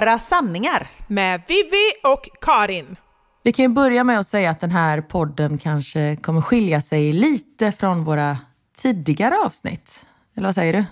Några sanningar. Med Vivi och Karin. Vi kan ju börja med att säga att den här podden kanske kommer skilja sig lite från våra tidigare avsnitt. Eller vad säger du?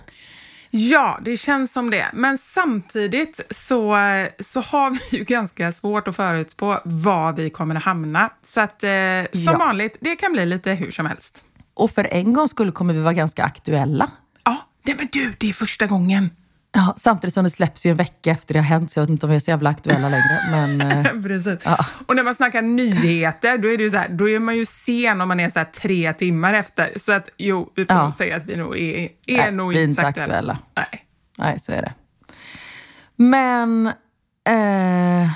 Ja, det känns som det. Men samtidigt så, så har vi ju ganska svårt att förutspå var vi kommer att hamna. Så att eh, som ja. vanligt, det kan bli lite hur som helst. Och för en gång skulle kommer vi vara ganska aktuella. Ja, men du, det är första gången. Ja, samtidigt som det släpps ju en vecka efter det har hänt, så jag vet inte om vi är så jävla aktuella längre. Men, eh, Precis. Ja. Och när man snackar nyheter, då är, det ju så här, då är man ju sen om man är så tre timmar efter. Så att jo, vi får ja. säga att vi nog är, är Nej, nog vi inte aktuella. aktuella. Nej. Nej, så är det. Men eh,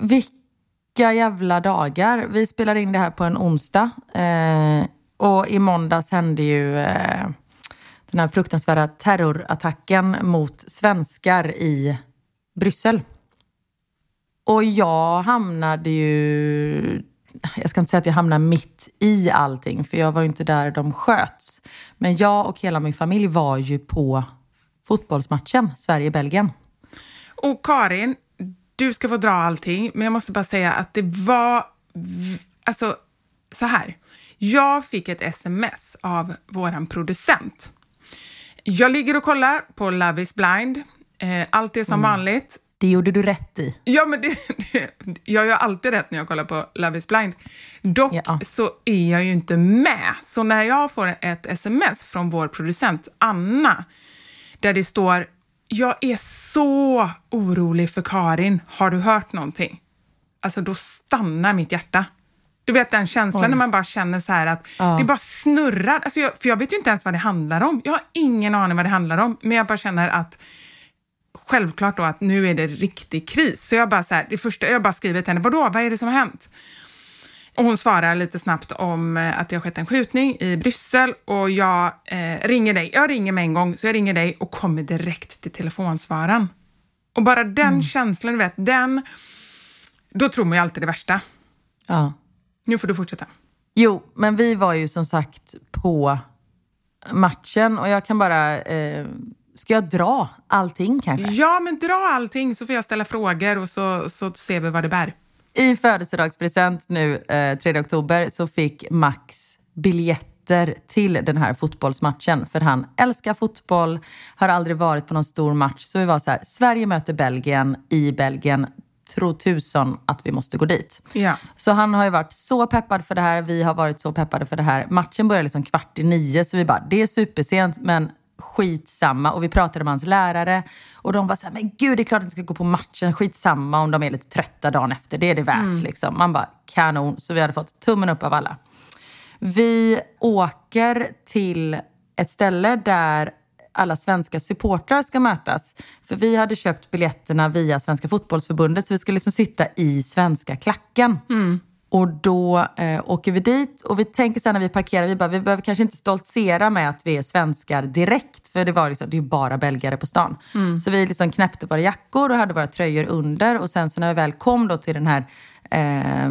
vilka jävla dagar. Vi spelar in det här på en onsdag. Eh, och i måndags hände ju eh, den här fruktansvärda terrorattacken mot svenskar i Bryssel. Och jag hamnade ju... Jag ska inte säga att jag hamnade mitt i allting, för jag var ju inte där de sköts. Men jag och hela min familj var ju på fotbollsmatchen Sverige-Belgien. Och Karin, du ska få dra allting, men jag måste bara säga att det var... Alltså, så här. Jag fick ett sms av vår producent jag ligger och kollar på Love is blind. Eh, allt är som mm. vanligt. Det gjorde du rätt i. Ja, men det, det, jag gör alltid rätt när jag kollar på Love is blind. Dock ja. så är jag ju inte med. Så när jag får ett sms från vår producent Anna, där det står “Jag är så orolig för Karin, har du hört någonting?” Alltså då stannar mitt hjärta. Du vet den känslan Oj. när man bara känner så här att ja. det bara snurrar. Alltså jag, för jag vet ju inte ens vad det handlar om. Jag har ingen aning vad det handlar om, men jag bara känner att självklart då att nu är det riktig kris. Så jag bara så här, det första jag bara skriver till henne, vadå, vad är det som har hänt? Och hon svarar lite snabbt om eh, att det har skett en skjutning i Bryssel och jag eh, ringer dig. Jag ringer med en gång, så jag ringer dig och kommer direkt till telefonsvararen. Och bara den mm. känslan, du vet, den... Då tror man ju alltid det värsta. Ja. Nu får du fortsätta. Jo, men vi var ju som sagt på matchen och jag kan bara... Eh, ska jag dra allting kanske? Ja, men dra allting så får jag ställa frågor och så, så ser vi vad det bär. I födelsedagspresent nu eh, 3 oktober så fick Max biljetter till den här fotbollsmatchen. För han älskar fotboll, har aldrig varit på någon stor match. Så vi var så här, Sverige möter Belgien i Belgien tro tusan att vi måste gå dit. Ja. Så han har ju varit så peppad för det här, vi har varit så peppade för det här. Matchen börjar liksom kvart i nio, så vi bara, det är supersent, men skitsamma. Och vi pratade med hans lärare och de var så här, men gud det är klart att ni ska gå på matchen, skitsamma om de är lite trötta dagen efter, det är det värt. Mm. Liksom. Man bara, kanon. Så vi hade fått tummen upp av alla. Vi åker till ett ställe där alla svenska supportrar ska mötas. För vi hade köpt biljetterna via Svenska fotbollsförbundet så vi ska liksom sitta i svenska klacken. Mm. Och då eh, åker vi dit och vi tänker sen när vi parkerar, vi bara, vi behöver kanske inte stoltsera med att vi är svenskar direkt, för det var liksom, det är bara belgare på stan. Mm. Så vi liksom knäppte våra jackor och hade våra tröjor under och sen så när vi väl kom då till den här eh,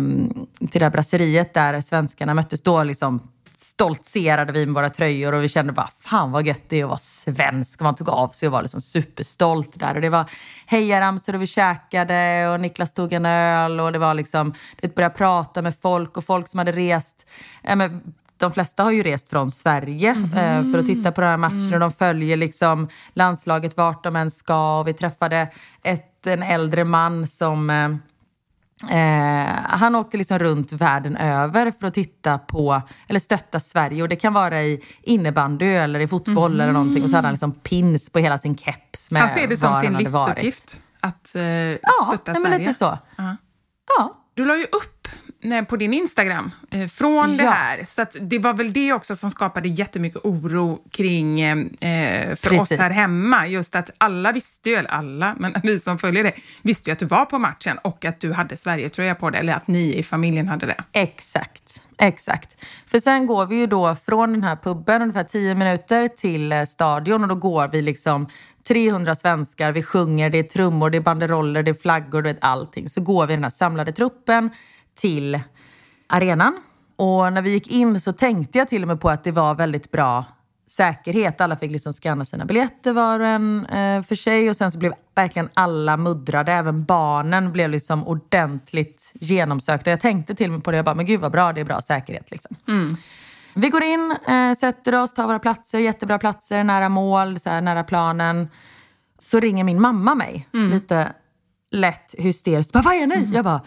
till det här brasseriet där svenskarna möttes, då liksom stoltserade vi med våra tröjor och vi kände bara fan vad gött det är att vara svensk. Man tog av sig och var liksom superstolt där. Och det var hejaramsor och vi käkade och Niklas tog en öl och det var liksom, det började prata med folk och folk som hade rest. Ja, men, de flesta har ju rest från Sverige mm. för att titta på den här matchen och de följer liksom landslaget vart de än ska. Och vi träffade ett, en äldre man som eh, Eh, han åkte liksom runt världen över för att titta på, eller stötta Sverige. Och det kan vara i innebandy eller i fotboll mm. eller någonting. Och så hade han liksom pins på hela sin keps med Han ser det som sin livsuppgift att eh, ja, stötta Sverige? Ja, lite så. Uh -huh. Ja. Du la ju upp på din Instagram eh, från ja. det här. Så det var väl det också som skapade jättemycket oro kring eh, för Precis. oss här hemma. Just att alla visste ju, eller alla, men vi som följer det, visste ju att du var på matchen och att du hade Sverige-tröja på dig, eller att ni i familjen hade det. Exakt, exakt. För sen går vi ju då från den här puben ungefär tio minuter till eh, stadion och då går vi liksom 300 svenskar, vi sjunger, det är trummor, det är banderoller, det är flaggor, du vet allting. Så går vi den här samlade truppen till arenan. Och när vi gick in så tänkte jag till och med på att det var väldigt bra säkerhet. Alla fick liksom scanna sina biljetter var och en eh, för sig och sen så blev verkligen alla muddrade. Även barnen blev liksom ordentligt genomsökta. Jag tänkte till och med på det, jag bara, men gud vad bra, det är bra säkerhet. Liksom. Mm. Vi går in, eh, sätter oss, tar våra platser, jättebra platser, nära mål, så här, nära planen. Så ringer min mamma mig, mm. lite lätt hysteriskt. Vad är ni? Mm. Jag bara,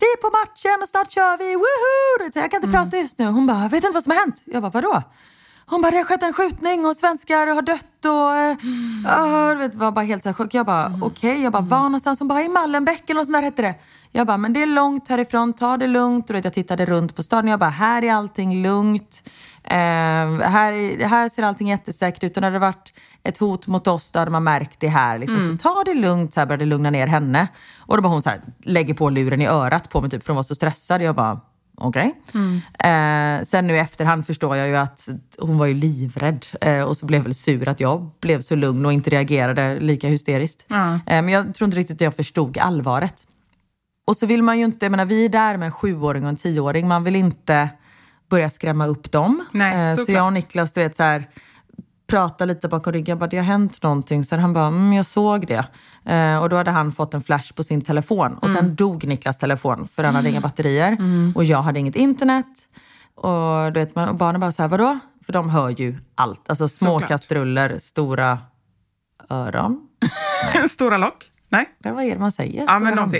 vi är på matchen och snart kör vi, woho! Jag kan inte mm. prata just nu. Hon bara, vet inte vad som har hänt? Jag bara, vadå? Hon bara, det har skett en skjutning och svenskar har dött och... Mm. Uh, var bara helt så här Jag bara, mm. okej. Okay. Jag bara, var någonstans? Hon bara, i Mallenbäck eller något sånt där hette det. Jag bara, men det är långt härifrån, ta det lugnt. Och jag tittade runt på staden. Jag bara, här är allting lugnt. Uh, här, här ser allting jättesäkert ut. Och när det varit ett hot mot oss, då hade man märkt det här. Liksom. Mm. Så ta det lugnt, så här började lugna ner henne. Och då bara hon så här, lägger på luren i örat på mig typ, för hon var så stressad. Jag bara, okej. Okay. Mm. Eh, sen nu i efterhand förstår jag ju att hon var ju livrädd eh, och så blev väl sur att jag blev så lugn och inte reagerade lika hysteriskt. Mm. Eh, men jag tror inte riktigt att jag förstod allvaret. Och så vill man ju inte, jag menar vi är där med en sjuåring och en tioåring, man vill inte börja skrämma upp dem. Nej, eh, så jag och Niklas, du vet så här, prata lite bakom ryggen. Jag bara, det har hänt någonting. Sen han bara, mm, jag såg det. Eh, och då hade han fått en flash på sin telefon. Och sen mm. dog Niklas telefon för han hade inga mm. batterier. Mm. Och jag hade inget internet. Och, du vet, man, och barnen bara så här, vadå? För de hör ju allt. Alltså små Såklart. kastruller, stora öron. stora lock? Nej. Det vad är det man säger? Ja, men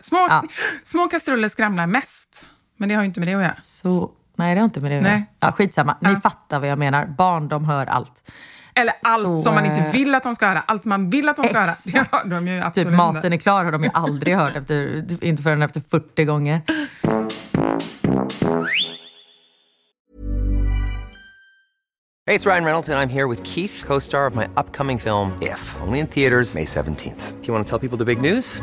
Små, ja. små kastruller skramlar mest. Men det har ju inte med det att göra. Så Nej, det har inte med det att göra. Ja, skitsamma. Ni ja. fattar vad jag menar. Barn, de hör allt. Eller allt så, som man inte eh, vill att de ska höra. Allt man vill att de ska exakt. höra. Ja, de ju typ maten är klar har de ju aldrig hört, efter, inte förrän efter 40 gånger. Hej, det är Ryan Reynolds och jag är här med Keith, co-star of my upcoming film If, only in theaters May 17 th Do you want to tell people the big news?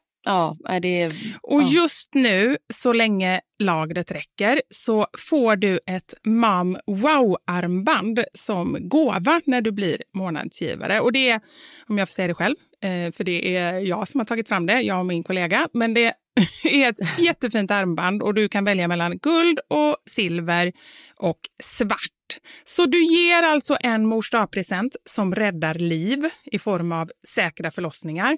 Ja, det är, Och just nu, så länge lagret räcker, så får du ett Mom Wow-armband som gåva när du blir månadsgivare. Och det är, om jag får säga det själv, eh, för det är jag som har tagit fram det, jag och min kollega, men det är ett jättefint armband och du kan välja mellan guld och silver och svart. Så du ger alltså en mors present som räddar liv i form av säkra förlossningar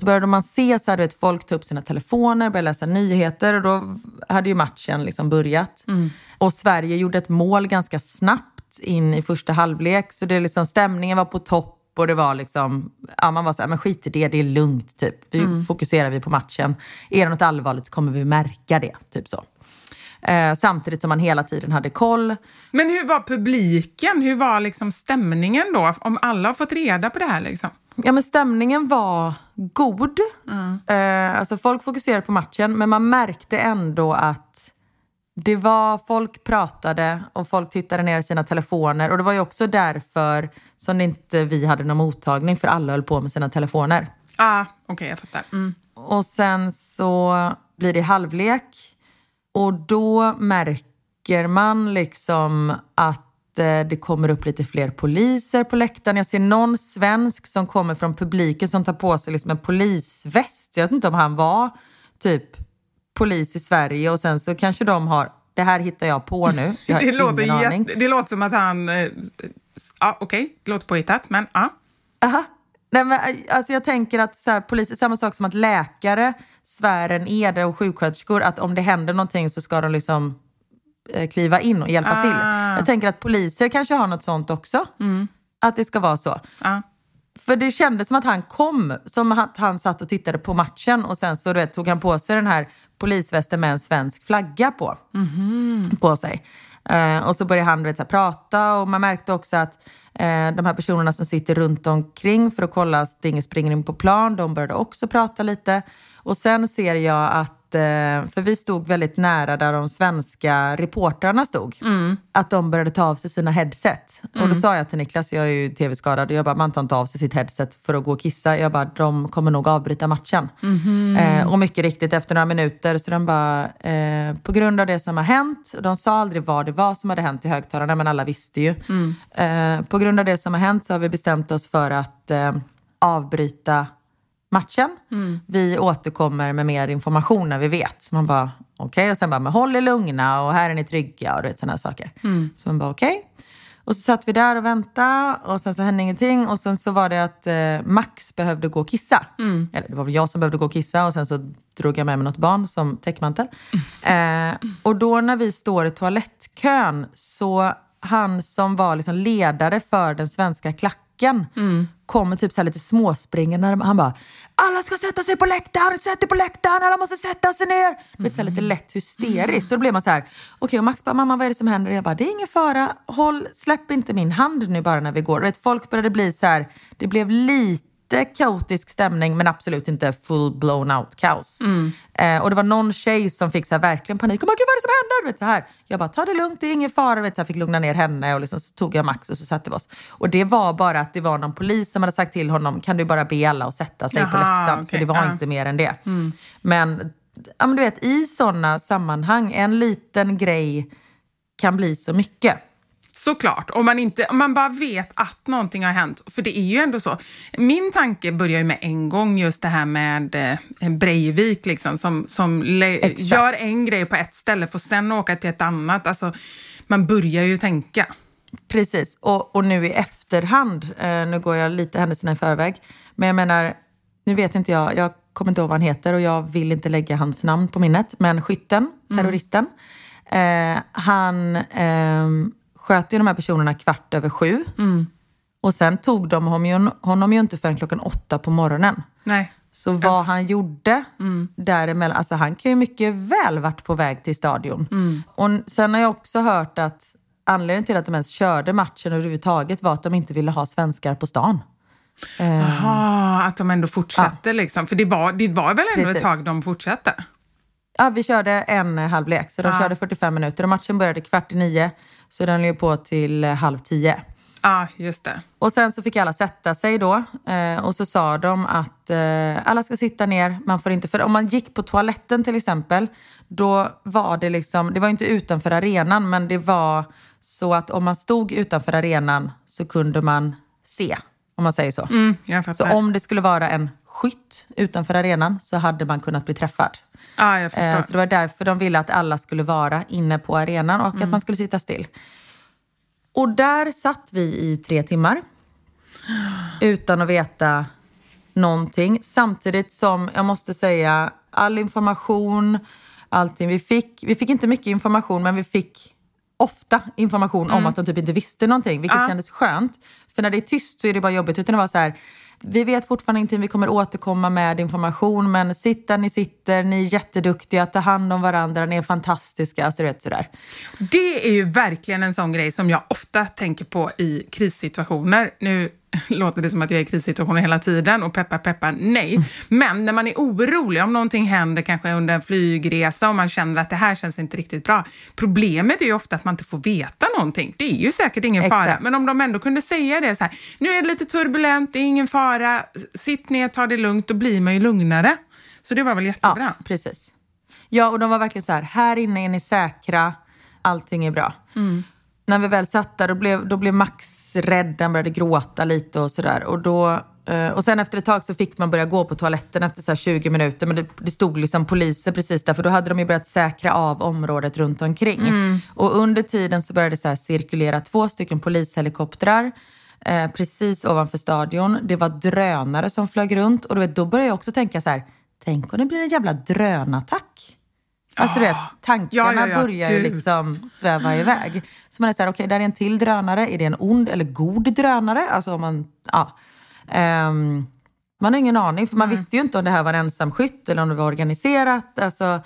Så började man se så här, vet, folk ta upp sina telefoner, började läsa nyheter och då hade ju matchen liksom börjat. Mm. Och Sverige gjorde ett mål ganska snabbt in i första halvlek. Så det liksom, stämningen var på topp och det var liksom, ja, man var så här, men skit i det, det är lugnt typ. Vi mm. fokuserar vi på matchen. Är det något allvarligt så kommer vi märka det, typ så. Eh, samtidigt som man hela tiden hade koll. Men hur var publiken? Hur var liksom stämningen då? Om alla har fått reda på det här liksom? Ja, men stämningen var god. Mm. Eh, alltså folk fokuserade på matchen, men man märkte ändå att det var, folk pratade och folk tittade ner i sina telefoner. Och det var ju också därför som inte vi hade någon mottagning, för alla höll på med sina telefoner. Ah, Okej, okay, jag fattar. Mm. Och sen så blir det halvlek och då märker man liksom att det kommer upp lite fler poliser på läktaren. Jag ser någon svensk som kommer från publiken som tar på sig liksom en polisväst. Jag vet inte om han var typ polis i Sverige och sen så kanske de har, det här hittar jag på nu, jag det, låter aning. det låter som att han, eh, ja okej, okay. det låter påhittat men ja. Aha. Nej, men, eh, alltså jag tänker att så här, polis, samma sak som att läkare svär en ed och sjuksköterskor att om det händer någonting så ska de liksom Eh, kliva in och hjälpa ah. till. Jag tänker att poliser kanske har något sånt också. Mm. Att det ska vara så. Ah. För det kändes som att han kom, som att han satt och tittade på matchen och sen så vet, tog han på sig den här polisvästen med en svensk flagga på, mm. på sig. Uh, och så började han vet, så här, prata och man märkte också att uh, de här personerna som sitter runt omkring för att kolla att ingen springer in på plan, de började också prata lite. Och sen ser jag att Eh, för vi stod väldigt nära där de svenska reportrarna stod, mm. att de började ta av sig sina headset. Mm. Och då mm. sa jag till Niklas, jag är ju tv-skadad, jag bara, man tar inte av sig sitt headset för att gå och kissa. Jag bara, de kommer nog avbryta matchen. Mm. Eh, och mycket riktigt, efter några minuter så de bara, eh, på grund av det som har hänt, de sa aldrig vad det var som hade hänt i högtalarna, men alla visste ju. Mm. Eh, på grund av det som har hänt så har vi bestämt oss för att eh, avbryta matchen. Mm. Vi återkommer med mer information när vi vet. Så man bara, okej. Okay. Och sen bara, men håll er lugna och här är ni trygga och sådana saker. Mm. Så man bara, okej. Okay. Och så satt vi där och väntade och sen så hände ingenting. Och sen så var det att eh, Max behövde gå och kissa. Mm. Eller det var väl jag som behövde gå och kissa och sen så drog jag med mig något barn som täckmantel. Mm. Eh, och då när vi står i toalettkön så han som var liksom ledare för den svenska klacken mm kommer typ så lite småspringande. Han bara “Alla ska sätta sig på läktaren, sätt dig på läktaren, alla måste sätta sig ner”. Mm. Vet, så lite lätt hysteriskt. Mm. Då blir man så här, okej okay, och Max bara “Mamma vad är det som händer?” Jag bara “Det är ingen fara, håll, släpp inte min hand nu bara när vi går”. Vet, folk började bli så här, det blev lite lite kaotisk stämning men absolut inte full blown out kaos. Mm. Eh, och det var någon tjej som fick så här, verkligen panik. Oh, gud, vad är det som händer? Vet, så här. Jag bara, ta det lugnt, det är ingen fara. Vet, så här, fick lugna ner henne och liksom, så tog jag Max och så satte vi oss. Och det var bara att det var någon polis som hade sagt till honom, kan du bara be alla att sätta sig Jaha, på läktaren? Okay. Så det var uh. inte mer än det. Mm. Men, ja, men du vet, i sådana sammanhang, en liten grej kan bli så mycket. Såklart. Om man, inte, om man bara vet att någonting har hänt. För det är ju ändå så. Min tanke börjar ju med en gång just det här med eh, Breivik liksom, som, som gör en grej på ett ställe för att sen åka till ett annat. Alltså, man börjar ju tänka. Precis, och, och nu i efterhand, eh, nu går jag lite händelserna i förväg, men jag menar, nu vet inte jag, jag kommer inte ihåg vad han heter och jag vill inte lägga hans namn på minnet, men skytten, mm. terroristen, mm. eh, han eh, sköt ju de här personerna kvart över sju. Mm. Och sen tog de honom ju, honom ju inte förrän klockan åtta på morgonen. Nej. Så vad han gjorde mm. däremellan, alltså han kan ju mycket väl varit på väg till stadion. Mm. Och sen har jag också hört att anledningen till att de ens körde matchen överhuvudtaget var att de inte ville ha svenskar på stan. Jaha, att de ändå fortsatte ja. liksom. För det var, det var väl ändå Precis. ett tag de fortsatte? Ja, vi körde en halvlek, så de ja. körde 45 minuter och matchen började kvart i nio, så den låg på till halv tio. Ja, just det. Och sen så fick alla sätta sig då eh, och så sa de att eh, alla ska sitta ner, man får inte... För om man gick på toaletten till exempel, då var det liksom, det var inte utanför arenan, men det var så att om man stod utanför arenan så kunde man se, om man säger så. Mm, så om det skulle vara en skytt utanför arenan så hade man kunnat bli träffad. Ah, jag förstår. Eh, så det var därför de ville att alla skulle vara inne på arenan och mm. att man skulle sitta still. Och där satt vi i tre timmar utan att veta någonting. Samtidigt som, jag måste säga, all information, allting. Vi fick, vi fick inte mycket information, men vi fick ofta information mm. om att de typ inte visste någonting, vilket ah. kändes skönt. För när det är tyst så är det bara jobbigt. Utan det var så här, vi vet fortfarande ingenting, vi kommer återkomma med information, men sitt där ni sitter, ni är jätteduktiga, ta hand om varandra, ni är fantastiska. Alltså, vet, sådär. Det är ju verkligen en sån grej som jag ofta tänker på i krissituationer. Nu låter det som att jag är i krissituationer hela tiden och peppar peppar, nej. Men när man är orolig, om någonting händer kanske under en flygresa och man känner att det här känns inte riktigt bra. Problemet är ju ofta att man inte får veta någonting. Det är ju säkert ingen Exakt. fara, men om de ändå kunde säga det så här, nu är det lite turbulent, det är ingen fara, sitt ner, ta det lugnt, då blir man ju lugnare. Så det var väl jättebra. Ja, precis. Ja, och de var verkligen så här, här inne är ni säkra, allting är bra. Mm när vi väl satt där, då blev, då blev Max rädd. Han började gråta lite och sådär. Och, då, eh, och sen efter ett tag så fick man börja gå på toaletten efter så 20 minuter. Men det, det, stod liksom poliser precis där, för då hade de ju börjat säkra av området runt omkring. Mm. Och under tiden så började det så cirkulera två stycken polishelikoptrar eh, precis ovanför stadion. Det var drönare som flög runt och då, då började jag också tänka så här, tänk om det blir en jävla drönattack. Alltså du vet, ah. tankarna ja, ja, ja. börjar ju liksom sväva iväg. Så man är såhär, okej, okay, där är en till drönare. Är det en ond eller god drönare? Alltså om man, ja. Um, man har ingen aning, för man mm. visste ju inte om det här var en ensam skytt eller om det var organiserat. Alltså,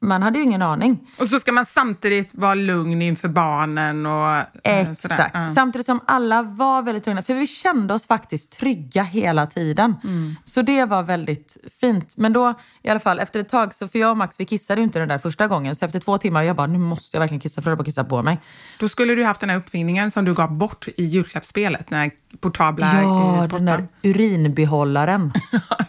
man hade ju ingen aning. Och så ska man samtidigt vara lugn inför barnen och eh, Exakt. Mm. Samtidigt som alla var väldigt lugna. För vi kände oss faktiskt trygga hela tiden. Mm. Så det var väldigt fint. Men då, i alla fall, efter ett tag, så för jag och Max, vi kissade ju inte den där första gången. Så efter två timmar, jag bara, nu måste jag verkligen kissa för att kissa på mig. Då skulle du haft den här uppfinningen som du gav bort i julklappsspelet, den här portabla Ja, den där urinbehållaren.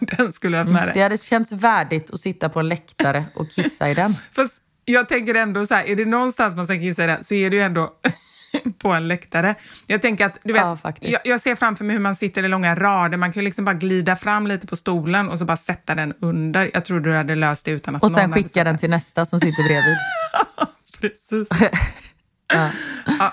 den skulle jag ha med dig. Det hade känts värdigt att sitta på en läktare och kissa i den. Fast jag tänker ändå så här, är det någonstans man ska kissa i den så är det ju ändå på en läktare. Jag tänker att, du vet, ja, jag, jag, ser framför mig hur man sitter i långa rader. Man kan ju liksom bara glida fram lite på stolen och så bara sätta den under. Jag tror du hade löst det utan att Och sen skicka den till nästa som sitter bredvid. Precis. ja. ja.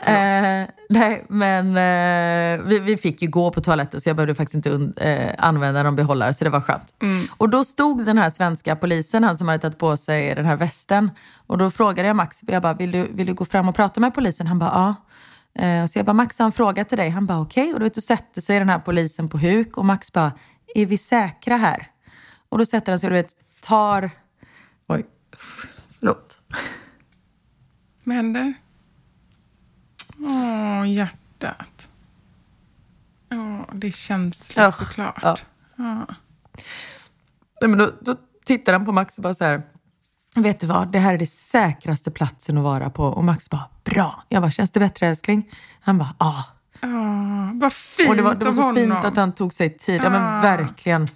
Eh, nej, men eh, vi, vi, fick ju gå på toaletten så jag behövde faktiskt inte eh, använda någon behållare så det var skönt. Mm. Och då stod den här svenska polisen, han som hade tagit på sig den här västen. Och då frågade jag Max, jag bara, vill du, vill du gå fram och prata med polisen? Han bara, ja. Eh, så jag bara, Max har en fråga till dig. Han bara, okej. Okay. Och då vet, då sätter sig den här polisen på huk och Max bara, är vi säkra här? Och då sätter han sig du vet, tar... Oj, förlåt. Vad händer? Åh, hjärtat. Ja, det är känsligt ja. såklart. Ja. Ja. Nej, men då, då tittar han på Max och bara så här. Vet du vad, det här är det säkraste platsen att vara på. Och Max bara, bra. Jag bara, känns det bättre älskling? Han bara, ja. Ah, vad fint och det var, det var så fint att han tog sig tid. Ja, men ah. verkligen.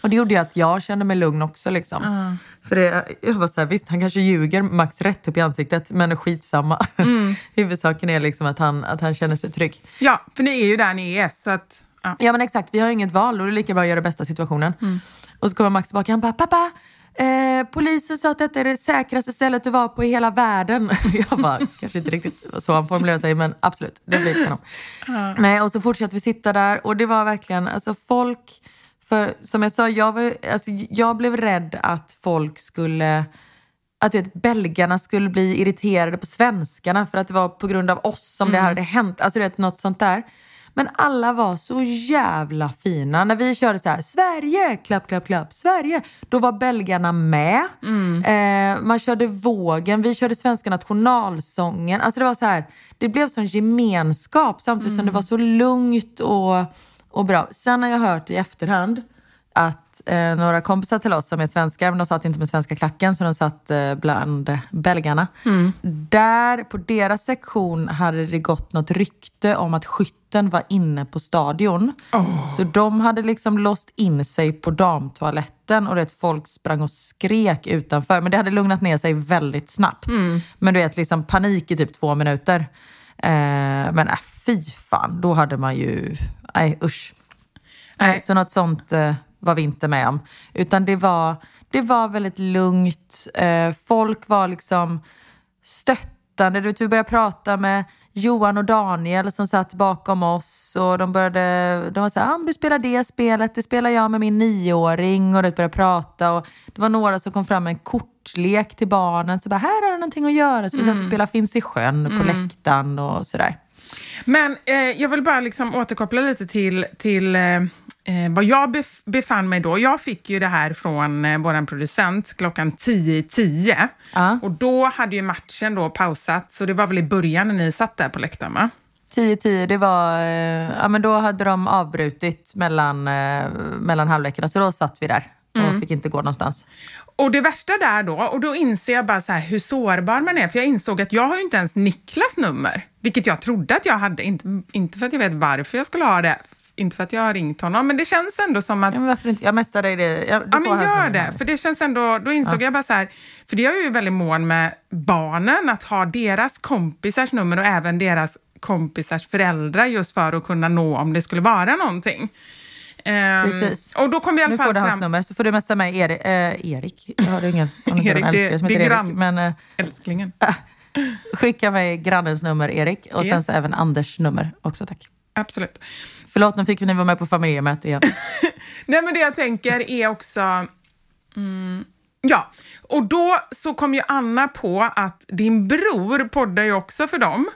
Och det gjorde ju att jag kände mig lugn också. Liksom. Uh. För det, jag var så här, visst han kanske ljuger Max rätt upp i ansiktet, men skitsamma. Mm. Huvudsaken är liksom att han, att han känner sig trygg. Ja, för ni är ju där ni är. Så att, ja. ja men exakt, vi har inget val och det är lika bra att göra det bästa situationen. Mm. Och så kommer Max tillbaka han bara, pappa, Eh, polisen sa att detta är det säkraste stället att vara på i hela världen. Jag bara, kanske inte riktigt så han formulerar sig, men absolut, det blir kanon. Mm. Nej, och så fortsatte vi sitta där och det var verkligen, alltså folk, för som jag sa, jag, var, alltså, jag blev rädd att folk skulle att vet, belgarna skulle bli irriterade på svenskarna för att det var på grund av oss som mm. det hade hänt. Alltså du vet, något sånt där. Men alla var så jävla fina. När vi körde så här, Sverige, klapp, klapp, klapp, Sverige. Då var belgarna med. Mm. Eh, man körde vågen, vi körde svenska nationalsången. Alltså det var så här, det blev sån gemenskap samtidigt mm. som det var så lugnt och, och bra. Sen har jag hört i efterhand att eh, några kompisar till oss som är svenskar, men de satt inte med svenska klacken så de satt eh, bland belgarna. Mm. Där, på deras sektion, hade det gått något rykte om att skytten var inne på stadion. Oh. Så de hade liksom låst in sig på damtoaletten och det folk sprang och skrek utanför. Men det hade lugnat ner sig väldigt snabbt. Mm. Men du vet, liksom panik i typ två minuter. Eh, men äh, fy fan, då hade man ju... Nej, usch. Nej. Så något sånt eh, var vi inte med om. Utan det var, det var väldigt lugnt. Eh, folk var liksom stöttande. Du vi började prata med Johan och Daniel som satt bakom oss och de började, de var såhär, ah, du spelar det spelet, det spelar jag med min nioåring och de började prata och det var några som kom fram med en kortlek till barnen, så bara, här har du någonting att göra. Så vi satt och mm. spelade Finns i sjön på mm. läktaren och sådär. Men eh, jag vill bara liksom återkoppla lite till, till eh, eh, vad jag bef befann mig då, jag fick ju det här från eh, vår producent klockan 10.10 10. Uh. och då hade ju matchen då pausat, så det var väl i början när ni satt där på läktaren va? 10-10, det var, eh, ja men då hade de avbrutit mellan, eh, mellan halvlekarna, så då satt vi där och mm. fick inte gå någonstans. Och det värsta där då, och då inser jag bara så här hur sårbar man är, för jag insåg att jag har ju inte ens Niklas nummer, vilket jag trodde att jag hade, inte, inte för att jag vet varför jag skulle ha det, inte för att jag har ringt honom, men det känns ändå som att... Ja, men varför inte? Jag messar dig det. Jag, ja, men gör det. För det känns ändå, då insåg ja. jag bara så här, för det är ju väldigt mån med barnen, att ha deras kompisars nummer och även deras kompisars föräldrar just för att kunna nå om det skulle vara någonting. Um, Precis. Och då kom vi i alla fall nu får du fram... hans nummer, så får du messa med Erik. Eh, Erik? Jag har ingen, Erik, det, som heter Erik. Men, eh, älsklingen. skicka mig grannens nummer, Erik. Och yes. sen så även Anders nummer också, tack. Absolut. Förlåt, nu fick ni vara med på familjemöte igen. Nej, men det jag tänker är också... Mm, ja, och då så kom ju Anna på att din bror poddar ju också för dem.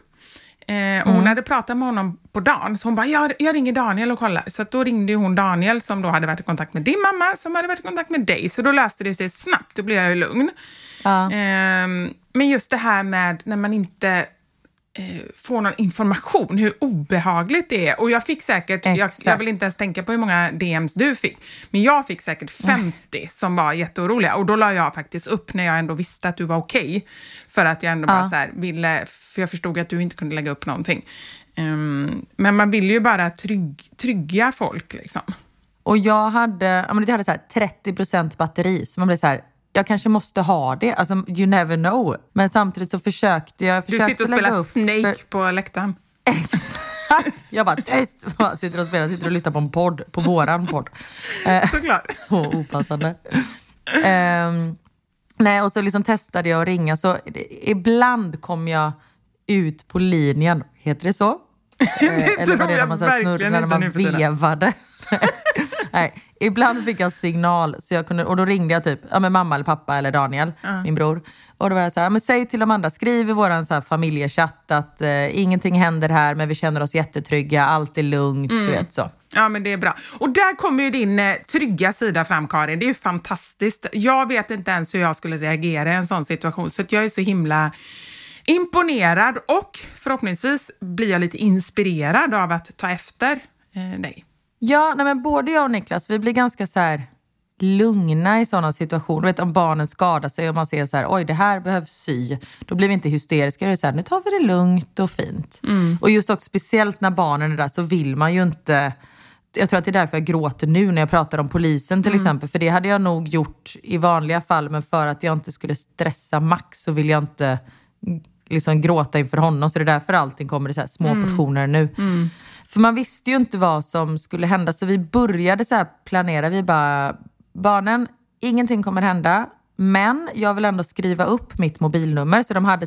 Eh, och hon mm. hade pratat med honom på dagen, så hon bara, jag, jag ringer Daniel och kollar. Så då ringde hon Daniel som då hade varit i kontakt med din mamma, som hade varit i kontakt med dig. Så då löste det sig snabbt, då blev jag ju lugn. Ja. Eh, men just det här med när man inte eh, få någon information, hur obehagligt det är. Och jag fick säkert, jag, jag, vill inte ens tänka på hur många DMs du fick, men jag fick säkert 50 mm. som var jätteoroliga. Och då la jag faktiskt upp när jag ändå visste att du var okej. Okay, för att jag ändå ja. bara så här ville, för jag förstod att du inte kunde lägga upp någonting. Um, men man vill ju bara trygg, trygga folk liksom. Och jag hade, jag hade så 30% batteri, så man blev så här, jag kanske måste ha det. Alltså, you never know. Men samtidigt så försökte jag... Försökte du sitter och spelar Snake för... på läktaren. Exakt. Jag bara tyst! Jag sitter och spelar, sitter och lyssnar på en podd, på våran podd. Eh, Såklart. så opassande. Um, nej, och så liksom testade jag att ringa, så ibland kom jag ut på linjen. Heter det så? det eh, Eller var det när man snurrade, när man vevade? Nej, ibland fick jag signal så jag kunde, och då ringde jag typ ja, med mamma eller pappa eller Daniel, uh. min bror. Och då var jag så här, men säg till de andra, skriv i vår så här familjechatt att eh, ingenting händer här men vi känner oss jättetrygga, allt är lugnt, mm. du vet så. Ja, men det är bra. Och där kommer ju din eh, trygga sida fram, Karin. Det är ju fantastiskt. Jag vet inte ens hur jag skulle reagera i en sån situation, så jag är så himla imponerad och förhoppningsvis blir jag lite inspirerad av att ta efter eh, dig. Ja, nej men både jag och Niklas, vi blir ganska så här lugna i sådana situationer. Vet, om barnen skadar sig och man ser så här, oj det här behövs sy. Då blir vi inte hysteriska. Det är så här, nu tar vi det lugnt och fint. Mm. Och just också speciellt när barnen är där så vill man ju inte jag tror att det är därför jag gråter nu när jag pratar om polisen till mm. exempel. För det hade jag nog gjort i vanliga fall, men för att jag inte skulle stressa Max så vill jag inte liksom gråta inför honom. Så det är därför allting kommer i så små mm. portioner nu. Mm. För man visste ju inte vad som skulle hända så vi började så planera. Vi bara, barnen, ingenting kommer hända. Men jag vill ändå skriva upp mitt mobilnummer. Så de hade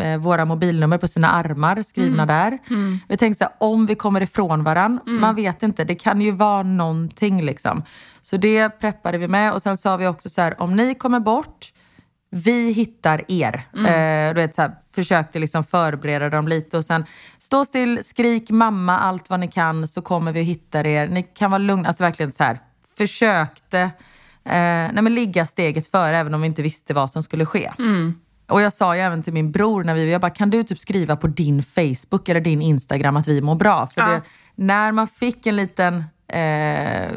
eh, våra mobilnummer på sina armar skrivna mm. där. Mm. Vi tänkte så här, om vi kommer ifrån varandra, mm. man vet inte, det kan ju vara någonting liksom. Så det preppade vi med och sen sa vi också så här, om ni kommer bort, vi hittar er. Mm. Eh, du vet, så här, försökte liksom förbereda dem lite och sen stå still, skrik mamma allt vad ni kan så kommer vi hitta er. Ni kan vara lugna, alltså verkligen så här, försökte eh, nej, men ligga steget före även om vi inte visste vad som skulle ske. Mm. Och jag sa ju även till min bror när vi, jag bara, kan du typ skriva på din Facebook eller din Instagram att vi mår bra? För ja. det, när man fick en liten eh,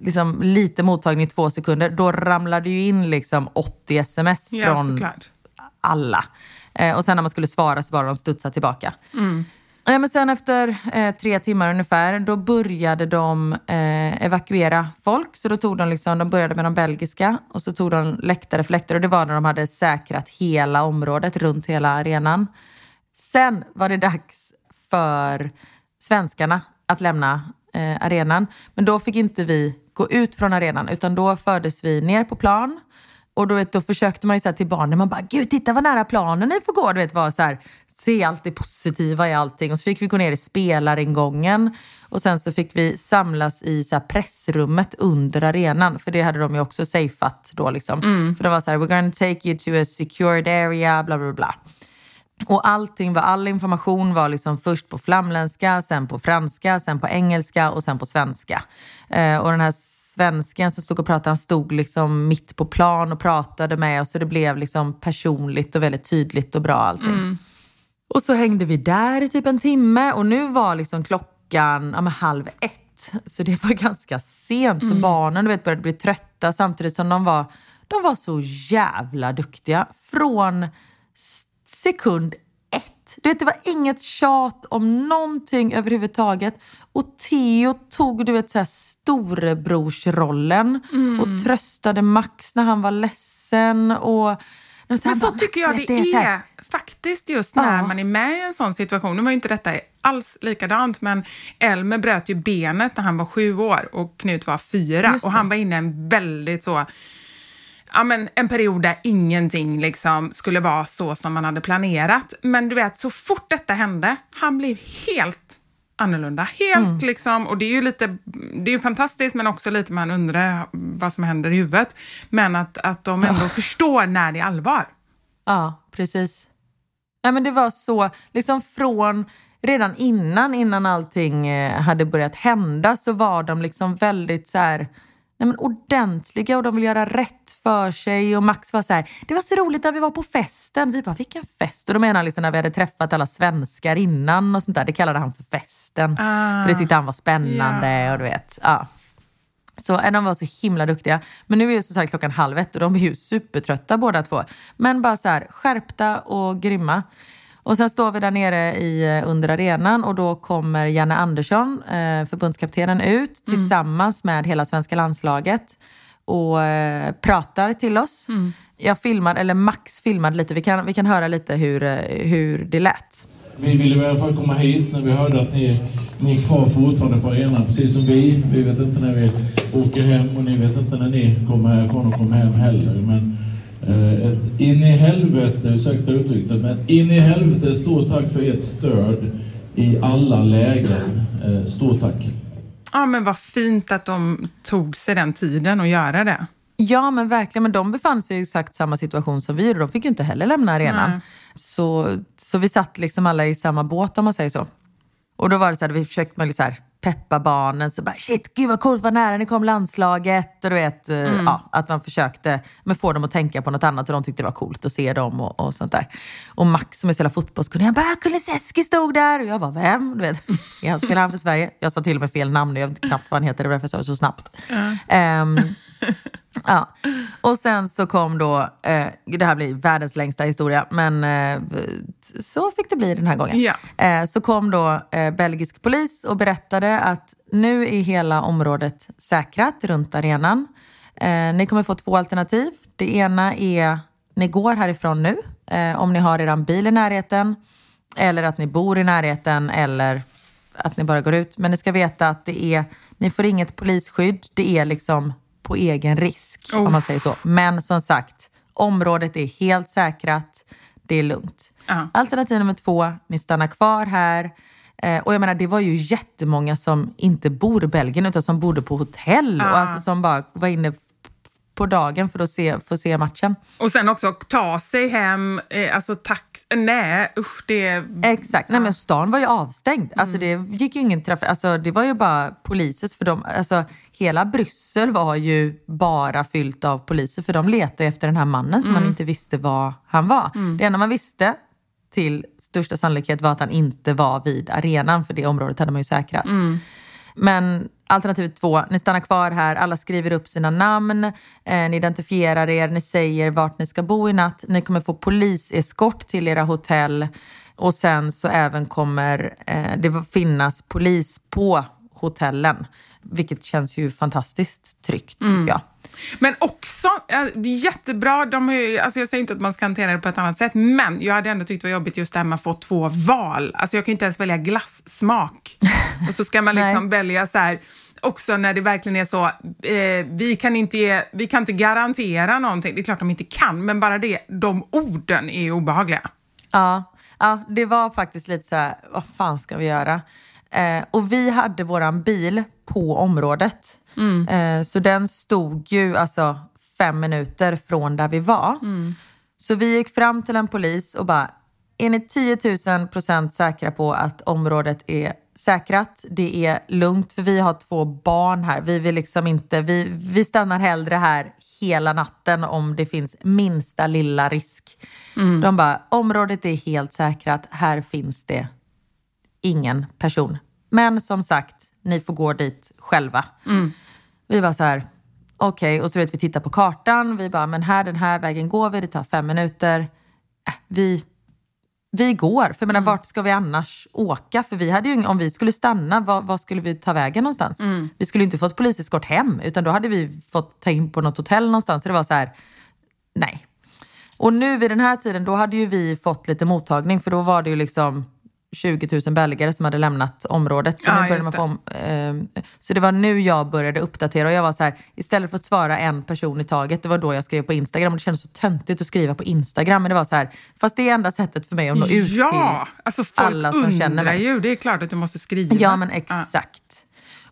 liksom lite mottagning i två sekunder, då ramlade ju in liksom 80 sms ja, från såklart. alla. Eh, och sen när man skulle svara så bara de studsa tillbaka. Mm. Ja, men sen efter eh, tre timmar ungefär, då började de eh, evakuera folk. Så då tog de, liksom, de började med de belgiska och så tog de läktare för läktare. Och det var när de hade säkrat hela området runt hela arenan. Sen var det dags för svenskarna att lämna eh, arenan. Men då fick inte vi gå ut från arenan utan då fördes vi ner på plan. Och då, vet, då försökte man ju säga till barnen, man bara “Gud, titta vad nära planen ni får gå”. Du vet, var så här, se allt det positiva i allting. Och så fick vi gå ner i spelaringången och sen så fick vi samlas i så pressrummet under arenan. För det hade de ju också safeat då liksom. Mm. För det var så här, “We're gonna take you to a secured area”, bla bla bla. Och allting var, all information var liksom först på flamländska, sen på franska, sen på engelska och sen på svenska. Eh, och den här svensken som stod och pratade, han stod liksom mitt på plan och pratade med oss. Så det blev liksom personligt och väldigt tydligt och bra allting. Mm. Och så hängde vi där i typ en timme och nu var liksom klockan ja, halv ett. Så det var ganska sent. Så mm. barnen du vet, började bli trötta samtidigt som de var, de var så jävla duktiga. Från sekund ett. Du vet, det var inget tjat om någonting överhuvudtaget. Och Theo tog du vet, så här, storebrorsrollen mm. och tröstade Max när han var ledsen. Och, men så, så tycker jag det, det är, är faktiskt just när ja. man är med i en sån situation. Nu var ju inte detta alls likadant, men Elmer bröt ju benet när han var sju år och Knut var fyra. Och han var inne i en väldigt så ja, men en period där ingenting liksom skulle vara så som man hade planerat. Men du vet, så fort detta hände, han blev helt annorlunda. Helt mm. liksom, och det är ju lite, det är fantastiskt men också lite man undrar vad som händer i huvudet. Men att, att de ändå förstår när det är allvar. Ja, precis. Ja, men det var så, liksom från redan innan, innan allting eh, hade börjat hända så var de liksom väldigt så här, nej men ordentliga och de vill göra rätt för sig. Och Max var så här, det var så roligt när vi var på festen. Vi bara, vilken fest? Och då menar han liksom när vi hade träffat alla svenskar innan och sånt där. Det kallade han för festen. Ah, för det tyckte han var spännande yeah. och du vet. Ja. Så de var så himla duktiga. Men nu är ju som sagt klockan halv ett och de är ju supertrötta båda två. Men bara så här, skärpta och grymma. Och sen står vi där nere i, eh, under arenan och då kommer Janne Andersson, eh, förbundskaptenen, ut mm. tillsammans med hela svenska landslaget och eh, pratar till oss. Mm. Jag filmade, eller Max filmade lite, vi kan, vi kan höra lite hur, hur det lät. Vi ville i alla fall komma hit när vi hörde att ni, ni är kvar fortfarande på arenan, precis som vi. Vi vet inte när vi åker hem och ni vet inte när ni kommer härifrån och kommer hem heller. Men ett in i helvete, ursäkta uttrycket, men in i helvete stort tack för ert stöd i alla lägen. Eh, stort tack. Ja, men vad fint att de tog sig den tiden att göra det. Ja, men verkligen. Men de befann sig i exakt samma situation som vi och de fick ju inte heller lämna arenan. Så, så vi satt liksom alla i samma båt om man säger så. Och då var det så här, vi försökte med så här, peppa barnen. Så bara, shit, gud vad coolt, vad nära ni kom landslaget. Och du vet, eh, mm. ja, att man försökte men få dem att tänka på något annat och de tyckte det var coolt att se dem och, och sånt där. Och Max som är så jävla fotbollskunnig, han bara, Kulusevski stod där. Och jag bara, vem? Du vet, han spelar han för Sverige? Jag sa till och med fel namn, jag vet knappt vad han heter, det var därför jag sa det så snabbt. Mm. Um, ja. Och sen så kom då, eh, det här blir världens längsta historia, men eh, så fick det bli den här gången. Ja. Eh, så kom då eh, belgisk polis och berättade att nu är hela området säkrat runt arenan. Eh, ni kommer få två alternativ. Det ena är ni går härifrån nu eh, om ni har er bil i närheten eller att ni bor i närheten eller att ni bara går ut. Men ni ska veta att det är, ni får inget polisskydd. Det är liksom på egen risk oh. om man säger så. Men som sagt, området är helt säkrat. Det är lugnt. Uh. Alternativ nummer två, ni stannar kvar här. Eh, och jag menar, det var ju jättemånga som inte bor i Belgien utan som bodde på hotell uh. och alltså som bara var inne på dagen för att se, för att se matchen. Och sen också ta sig hem, eh, alltså tax... Nej, usch det... Exakt, nej men stan var ju avstängd. Alltså mm. det gick ju ingen trafik, alltså det var ju bara poliser för dem. Alltså hela Bryssel var ju bara fyllt av poliser för de letade efter den här mannen som mm. man inte visste vad han var. Mm. Det enda man visste till största sannolikhet var att han inte var vid arenan för det området hade man ju säkrat. Mm. Men alternativ två, ni stannar kvar här, alla skriver upp sina namn, eh, ni identifierar er, ni säger vart ni ska bo i natt, ni kommer få poliseskort till era hotell och sen så även kommer eh, det finnas polis på hotellen. Vilket känns ju fantastiskt tryggt tycker mm. jag. Men också, jättebra, de är, alltså jag säger inte att man ska hantera det på ett annat sätt, men jag hade ändå tyckt det var jobbigt just det här med att få två val. Alltså jag kan inte ens välja glassmak. och så ska man liksom välja så här, också när det verkligen är så, eh, vi, kan inte ge, vi kan inte garantera någonting. Det är klart de inte kan, men bara det, de orden är obehagliga. Ja, ja det var faktiskt lite så här, vad fan ska vi göra? Eh, och vi hade våran bil på området. Mm. Eh, så den stod ju alltså fem minuter från där vi var. Mm. Så vi gick fram till en polis och bara, är ni 10 000 procent säkra på att området är säkrat? Det är lugnt för vi har två barn här. Vi vill liksom inte, vi, vi stannar hellre här hela natten om det finns minsta lilla risk. Mm. De bara, området är helt säkrat, här finns det ingen person. Men som sagt, ni får gå dit själva. Mm. Vi var så här, okej, okay. och så vet vi tittar på kartan. Vi bara, men här, den här vägen går vi, det tar fem minuter. Äh, vi, vi går, för jag menar, mm. vart ska vi annars åka? För vi hade ju, om vi skulle stanna, vad, vad skulle vi ta vägen någonstans? Mm. Vi skulle inte fått poliseskort hem, utan då hade vi fått ta in på något hotell någonstans. Så det var så här, nej. Och nu vid den här tiden, då hade ju vi fått lite mottagning, för då var det ju liksom 20 000 belgare som hade lämnat området. Så, ja, nu man få, eh, så det var nu jag började uppdatera och jag var så här, istället för att svara en person i taget, det var då jag skrev på Instagram. Och det kändes så töntigt att skriva på Instagram, men det var så här, fast det är enda sättet för mig att nå ut ja, till alltså alla som känner mig. ju, det är klart att du måste skriva. Ja, men exakt. Ja.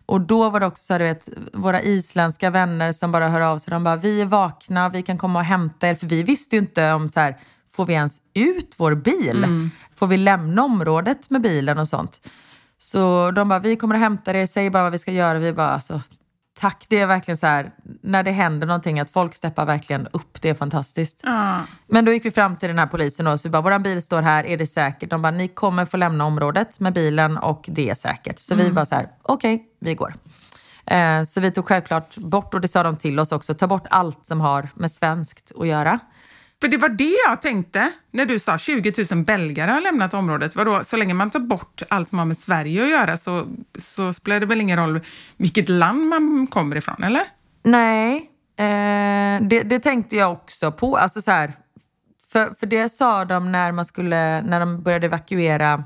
Och då var det också du vet, våra isländska vänner som bara hör av sig. De bara, vi är vakna, vi kan komma och hämta er. För vi visste ju inte om så här, får vi ens ut vår bil? Mm. Får vi lämna området med bilen och sånt? Så de bara, vi kommer att hämta er, säg bara vad vi ska göra. Vi bara, alltså, tack. Det är verkligen så här, när det händer någonting, att folk steppar verkligen upp. Det är fantastiskt. Mm. Men då gick vi fram till den här polisen och så bara, vår bil står här, är det säkert? De bara, ni kommer få lämna området med bilen och det är säkert. Så mm. vi bara så här, okej, okay, vi går. Eh, så vi tog självklart bort, och det sa de till oss också, ta bort allt som har med svenskt att göra. För det var det jag tänkte när du sa 20 000 belgare har lämnat området. Vadå, så länge man tar bort allt som har med Sverige att göra så, så spelar det väl ingen roll vilket land man kommer ifrån, eller? Nej, eh, det, det, tänkte jag också på. Alltså så här, för, för det sa de när, man skulle, när de började evakuera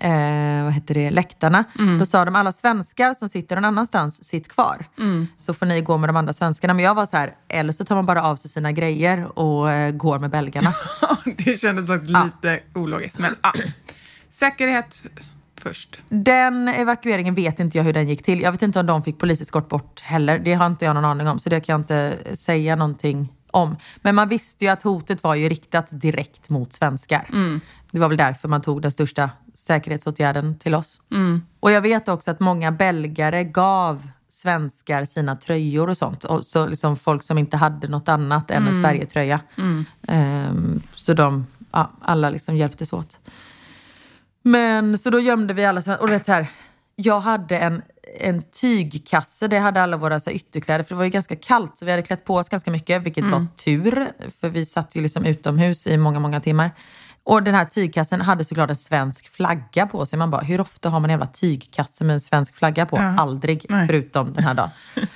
eh, vad heter det, läktarna. Mm. Då sa de alla svenskar som sitter någon annanstans, sitt kvar. Mm. Så får ni gå med de andra svenskarna. Men jag var så här, eller så tar man bara av sig sina grejer och eh, går med belgarna. det kändes faktiskt ja. lite ologiskt. Men ja. säkerhet först. Den evakueringen vet inte jag hur den gick till. Jag vet inte om de fick poliseskort bort heller. Det har inte jag någon aning om. Så det kan jag inte säga någonting om. Men man visste ju att hotet var ju riktat direkt mot svenskar. Mm. Det var väl därför man tog den största säkerhetsåtgärden till oss. Mm. Och jag vet också att många belgare gav svenskar sina tröjor och sånt. Och så liksom folk som inte hade något annat än en mm. Sverigetröja. Mm. Um, så de, ja, alla liksom hjälptes åt. Men så då gömde vi alla Och vet så här, jag hade en, en tygkasse, det hade alla våra så här, ytterkläder. För det var ju ganska kallt så vi hade klätt på oss ganska mycket, vilket mm. var tur. För vi satt ju liksom utomhus i många, många timmar. Och den här tygkassen hade såklart en svensk flagga på sig. Man bara, hur ofta har man en jävla tygkasse med en svensk flagga på? Ja. Aldrig, Nej. förutom den här dagen.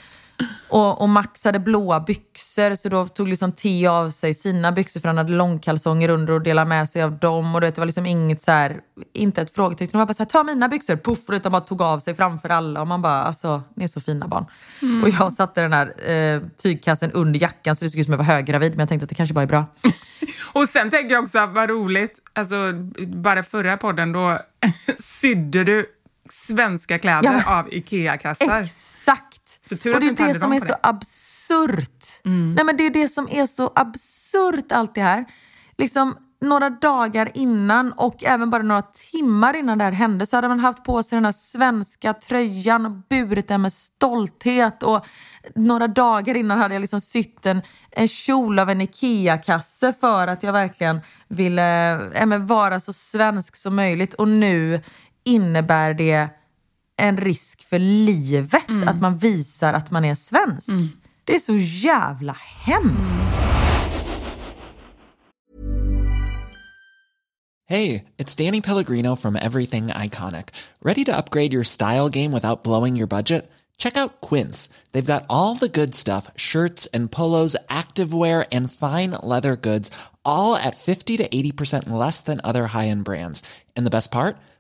Och, och Max hade blåa byxor så då tog liksom T av sig sina byxor för han hade långkalsonger under och delade med sig av dem. Och det var liksom inget så här, inte ett frågetecken. De var bara så här, ta mina byxor, puff! Och de bara tog av sig framför alla. Och man bara, alltså ni är så fina barn. Mm. Och jag satte den här eh, tygkassen under jackan så det såg ut som jag var höggravid. Men jag tänkte att det kanske bara är bra. och sen tänker jag också, vad roligt, alltså bara förra podden då sydde du svenska kläder ja, av IKEA-kassar. Exakt! Och det är det som är så absurt. Mm. Nej, men det är det som är så absurt allt det här. Liksom, några dagar innan och även bara några timmar innan det här hände så hade man haft på sig den här svenska tröjan och burit den med stolthet. Och några dagar innan hade jag liksom sytt en, en kjol av en IKEA-kasse för att jag verkligen ville äh, vara så svensk som möjligt. Och nu innebär det en risk för livet mm. att man visar att man är svensk. Mm. Det är så jävla hemskt. Hej, it's Danny Pellegrino from Everything Iconic. Ready to upgrade your style game without blowing your budget? Check out Quince. They've got all the good stuff, shirts and polos, activewear and fine leather goods, all at 50 to 80% less than other high-end brands. And the best part?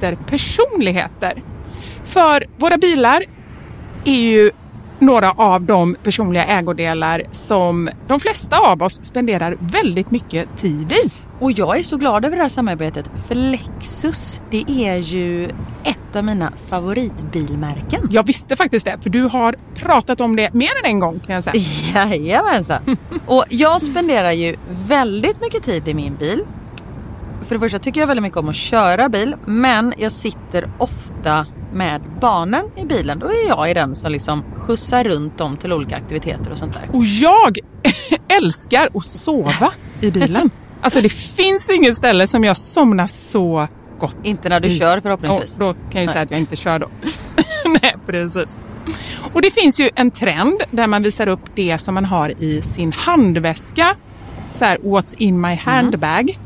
personligheter. För våra bilar är ju några av de personliga ägodelar som de flesta av oss spenderar väldigt mycket tid i. Och jag är så glad över det här samarbetet för Lexus, det är ju ett av mina favoritbilmärken. Jag visste faktiskt det, för du har pratat om det mer än en gång kan jag säga. Jajamensan. Och jag spenderar ju väldigt mycket tid i min bil. För det första tycker jag väldigt mycket om att köra bil, men jag sitter ofta med barnen i bilen. Då är jag i den som liksom skjutsar runt dem till olika aktiviteter och sånt där. Och jag älskar att sova i bilen. Alltså det finns inget ställe som jag somnar så gott Inte när du i. kör förhoppningsvis. Ja, då kan jag ju säga att jag inte kör då. Nej, precis. Och det finns ju en trend där man visar upp det som man har i sin handväska. Så här, what's in my handbag. Mm.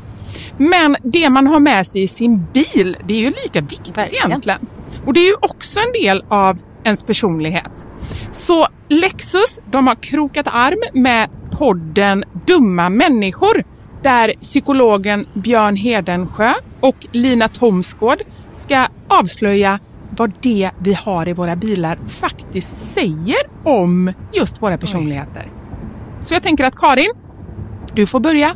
Men det man har med sig i sin bil, det är ju lika viktigt Verkligen. egentligen. Och det är ju också en del av ens personlighet. Så Lexus, de har krokat arm med podden Dumma människor där psykologen Björn Hedensjö och Lina Thomsgård ska avslöja vad det vi har i våra bilar faktiskt säger om just våra personligheter. Så jag tänker att Karin, du får börja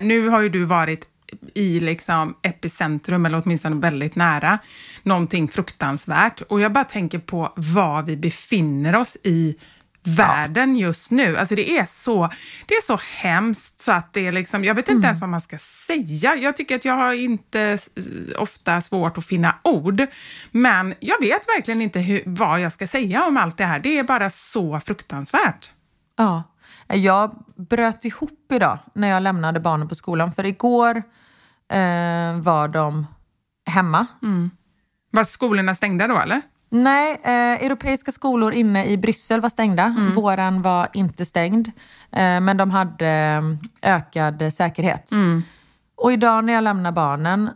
Nu har ju du varit i liksom epicentrum, eller åtminstone väldigt nära, någonting fruktansvärt. Och jag bara tänker på var vi befinner oss i världen ja. just nu. Alltså det är så, det är så hemskt så att det är liksom, jag vet inte mm. ens vad man ska säga. Jag tycker att jag har inte ofta svårt att finna ord, men jag vet verkligen inte hur, vad jag ska säga om allt det här. Det är bara så fruktansvärt. Ja. Jag bröt ihop idag när jag lämnade barnen på skolan. För igår eh, var de hemma. Mm. Var skolorna stängda då eller? Nej, eh, europeiska skolor inne i Bryssel var stängda. Mm. Våran var inte stängd. Eh, men de hade eh, ökad säkerhet. Mm. Och idag när jag lämnar barnen,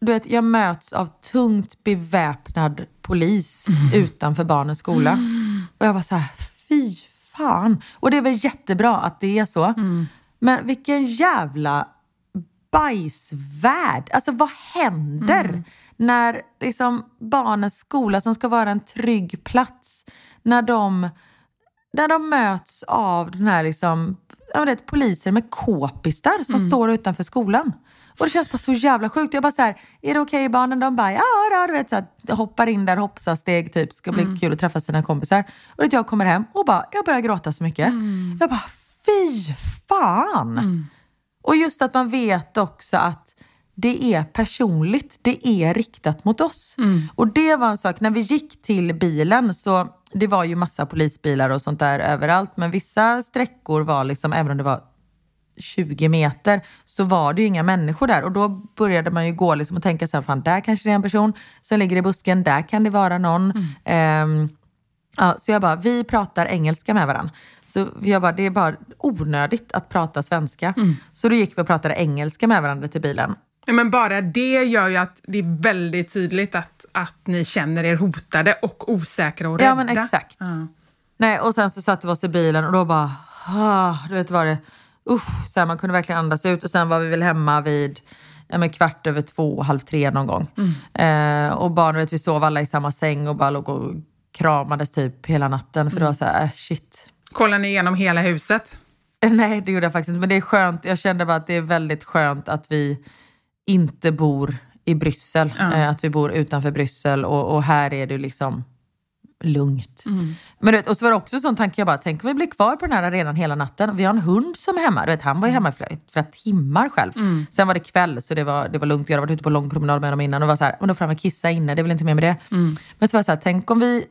du vet, jag möts av tungt beväpnad polis mm. utanför barnens skola. Och jag var så här, fy fan. Och det är väl jättebra att det är så. Mm. Men vilken jävla bajsvärld. Alltså vad händer mm. när liksom barnens skola som ska vara en trygg plats, när de, när de möts av den här liksom, vet, poliser med k-pistar som mm. står utanför skolan. Och det känns bara så jävla sjukt. Jag bara så här, är det okej okay, barnen? De bara, ja då, du vet, så här, hoppar in där, hoppsasteg typ. Ska bli mm. kul att träffa sina kompisar. Och att jag kommer hem och bara, jag börjar gråta så mycket. Mm. Jag bara, fy fan! Mm. Och just att man vet också att det är personligt. Det är riktat mot oss. Mm. Och det var en sak, när vi gick till bilen så det var ju massa polisbilar och sånt där överallt. Men vissa sträckor var liksom, även om det var 20 meter så var det ju inga människor där och då började man ju gå liksom och tänka så här, fan där kanske det är en person som ligger i busken, där kan det vara någon. Mm. Um, ja, så jag bara, vi pratar engelska med varandra. Så jag bara, det är bara onödigt att prata svenska. Mm. Så då gick vi och pratade engelska med varandra till bilen. Men bara det gör ju att det är väldigt tydligt att, att ni känner er hotade och osäkra och rädda. Ja men exakt. Ja. Nej, och sen så satte vi oss i bilen och då bara, ah, du vet vad det usch, så här, man kunde verkligen andas ut. Och sen var vi väl hemma vid ja, men kvart över två, halv tre någon gång. Mm. Eh, och barnen, vet, vi sov alla i samma säng och bara låg och kramades typ hela natten för det var så här, äh, shit. Kollar ni igenom hela huset? Nej, det gjorde jag faktiskt inte. Men det är skönt. Jag kände bara att det är väldigt skönt att vi inte bor i Bryssel. Ja. Eh, att vi bor utanför Bryssel och, och här är det liksom lugnt. Mm. Men vet, och så var det också en sån tanke, jag bara, tänk om vi blir kvar på den här arenan hela natten. Vi har en hund som är hemma. Du vet, han var ju hemma i flera, flera timmar själv. Mm. Sen var det kväll så det var, det var lugnt. Jag hade varit ute på lång promenad med dem innan och var så här, men då får han kissa inne, det är väl inte mer med det. Mm. Men så var det så här, tänk om vi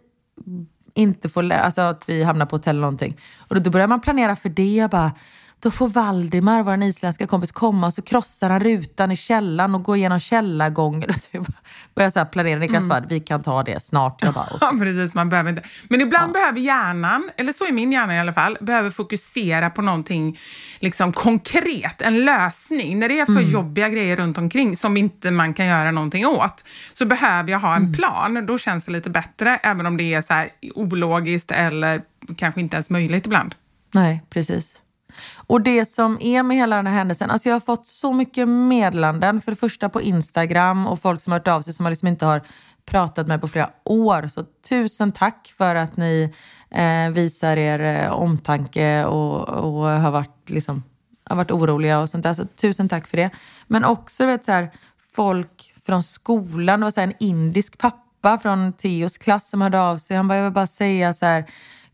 inte får, alltså att vi hamnar på hotell eller någonting. Och då, då börjar man planera för det. Jag bara, då får Valdimar, vår isländska kompis, komma och så krossar han rutan i källan och går igenom källargången. Börjar så här planera. Niklas mm. bara, vi kan ta det snart. Jag bara. Ja, precis. Man behöver inte. Men ibland ja. behöver hjärnan, eller så är min hjärna i alla fall, behöver fokusera på någonting liksom konkret, en lösning. När det är för mm. jobbiga grejer runt omkring som inte man kan göra någonting åt, så behöver jag ha en mm. plan. Då känns det lite bättre, även om det är så här ologiskt eller kanske inte ens möjligt ibland. Nej, precis. Och det som är med hela den här händelsen, alltså jag har fått så mycket meddelanden. För det första på Instagram och folk som har hört av sig som liksom inte har pratat med på flera år. Så tusen tack för att ni eh, visar er eh, omtanke och, och, har, varit, liksom, har varit oroliga och sånt där. Så tusen tack för det. Men också vet, så här, folk från skolan. Det var så här, en indisk pappa från Teos klass som hörde av sig. Han bara, jag vill bara säga så här,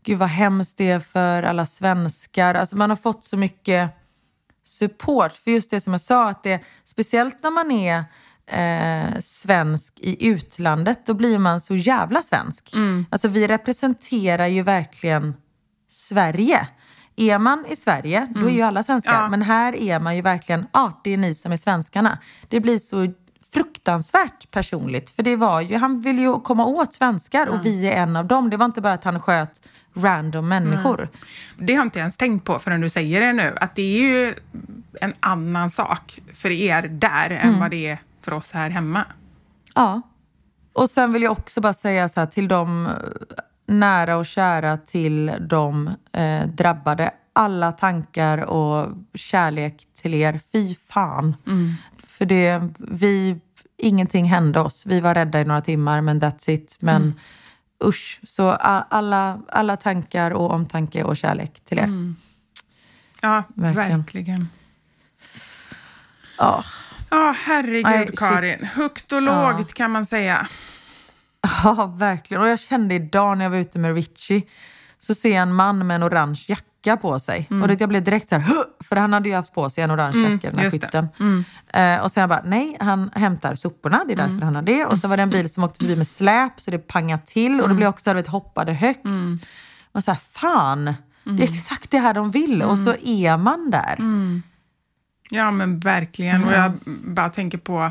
gud vad hemskt det är för alla svenskar. Alltså man har fått så mycket support. För just det som jag sa, att det, speciellt när man är eh, svensk i utlandet, då blir man så jävla svensk. Mm. Alltså vi representerar ju verkligen Sverige. Är man i Sverige, då är ju mm. alla svenskar. Ja. Men här är man ju verkligen, ja, ah, det är ni som är svenskarna. Det blir så fruktansvärt personligt. För det var ju, han ville ju komma åt svenskar och vi är en av dem. Det var inte bara att han sköt random människor. Mm. Det har jag inte ens tänkt på förrän du säger det nu. Att det är ju en annan sak för er där mm. än vad det är för oss här hemma. Ja. Och sen vill jag också bara säga så här till de nära och kära till de eh, drabbade. Alla tankar och kärlek till er. Fy fan. Mm. För det, vi, ingenting hände oss. Vi var rädda i några timmar, men that's it. Men mm. usch. Så alla, alla tankar och omtanke och kärlek till er. Mm. Ja, verkligen. verkligen. Ja, oh. herregud Aj, Karin. Högt och lågt ja. kan man säga. Ja, verkligen. Och jag kände idag när jag var ute med Richie, så ser jag en man med en orange jacka på sig. Mm. Och det, jag blev direkt så här, för han hade ju haft på sig en orange mm, jacka, den här skytten. Mm. Uh, och sen bara, nej, han hämtar soporna, det är därför mm. han har det. Och så var det en bil som åkte förbi med släp, så det pangade till. Och det mm. blev också, vet, hoppade högt. Mm. Man så fan, det är mm. exakt det här de vill. Och så är man där. Ja men verkligen. Och jag bara tänker på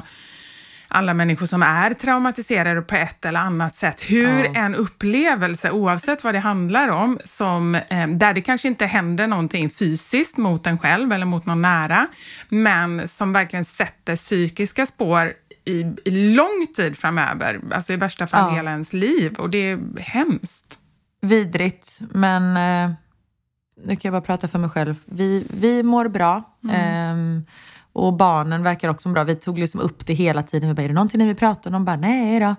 alla människor som är traumatiserade på ett eller annat sätt. Hur ja. en upplevelse, oavsett vad det handlar om, som, eh, där det kanske inte händer någonting fysiskt mot en själv eller mot någon nära, men som verkligen sätter psykiska spår i, i lång tid framöver, alltså i värsta fall ja. hela ens liv. Och det är hemskt. Vidrigt, men eh, nu kan jag bara prata för mig själv. Vi, vi mår bra. Mm. Eh, och barnen verkar också bra. Vi tog liksom upp det hela tiden. Vi bara, är det någonting ni vill prata om? De bara, nej då.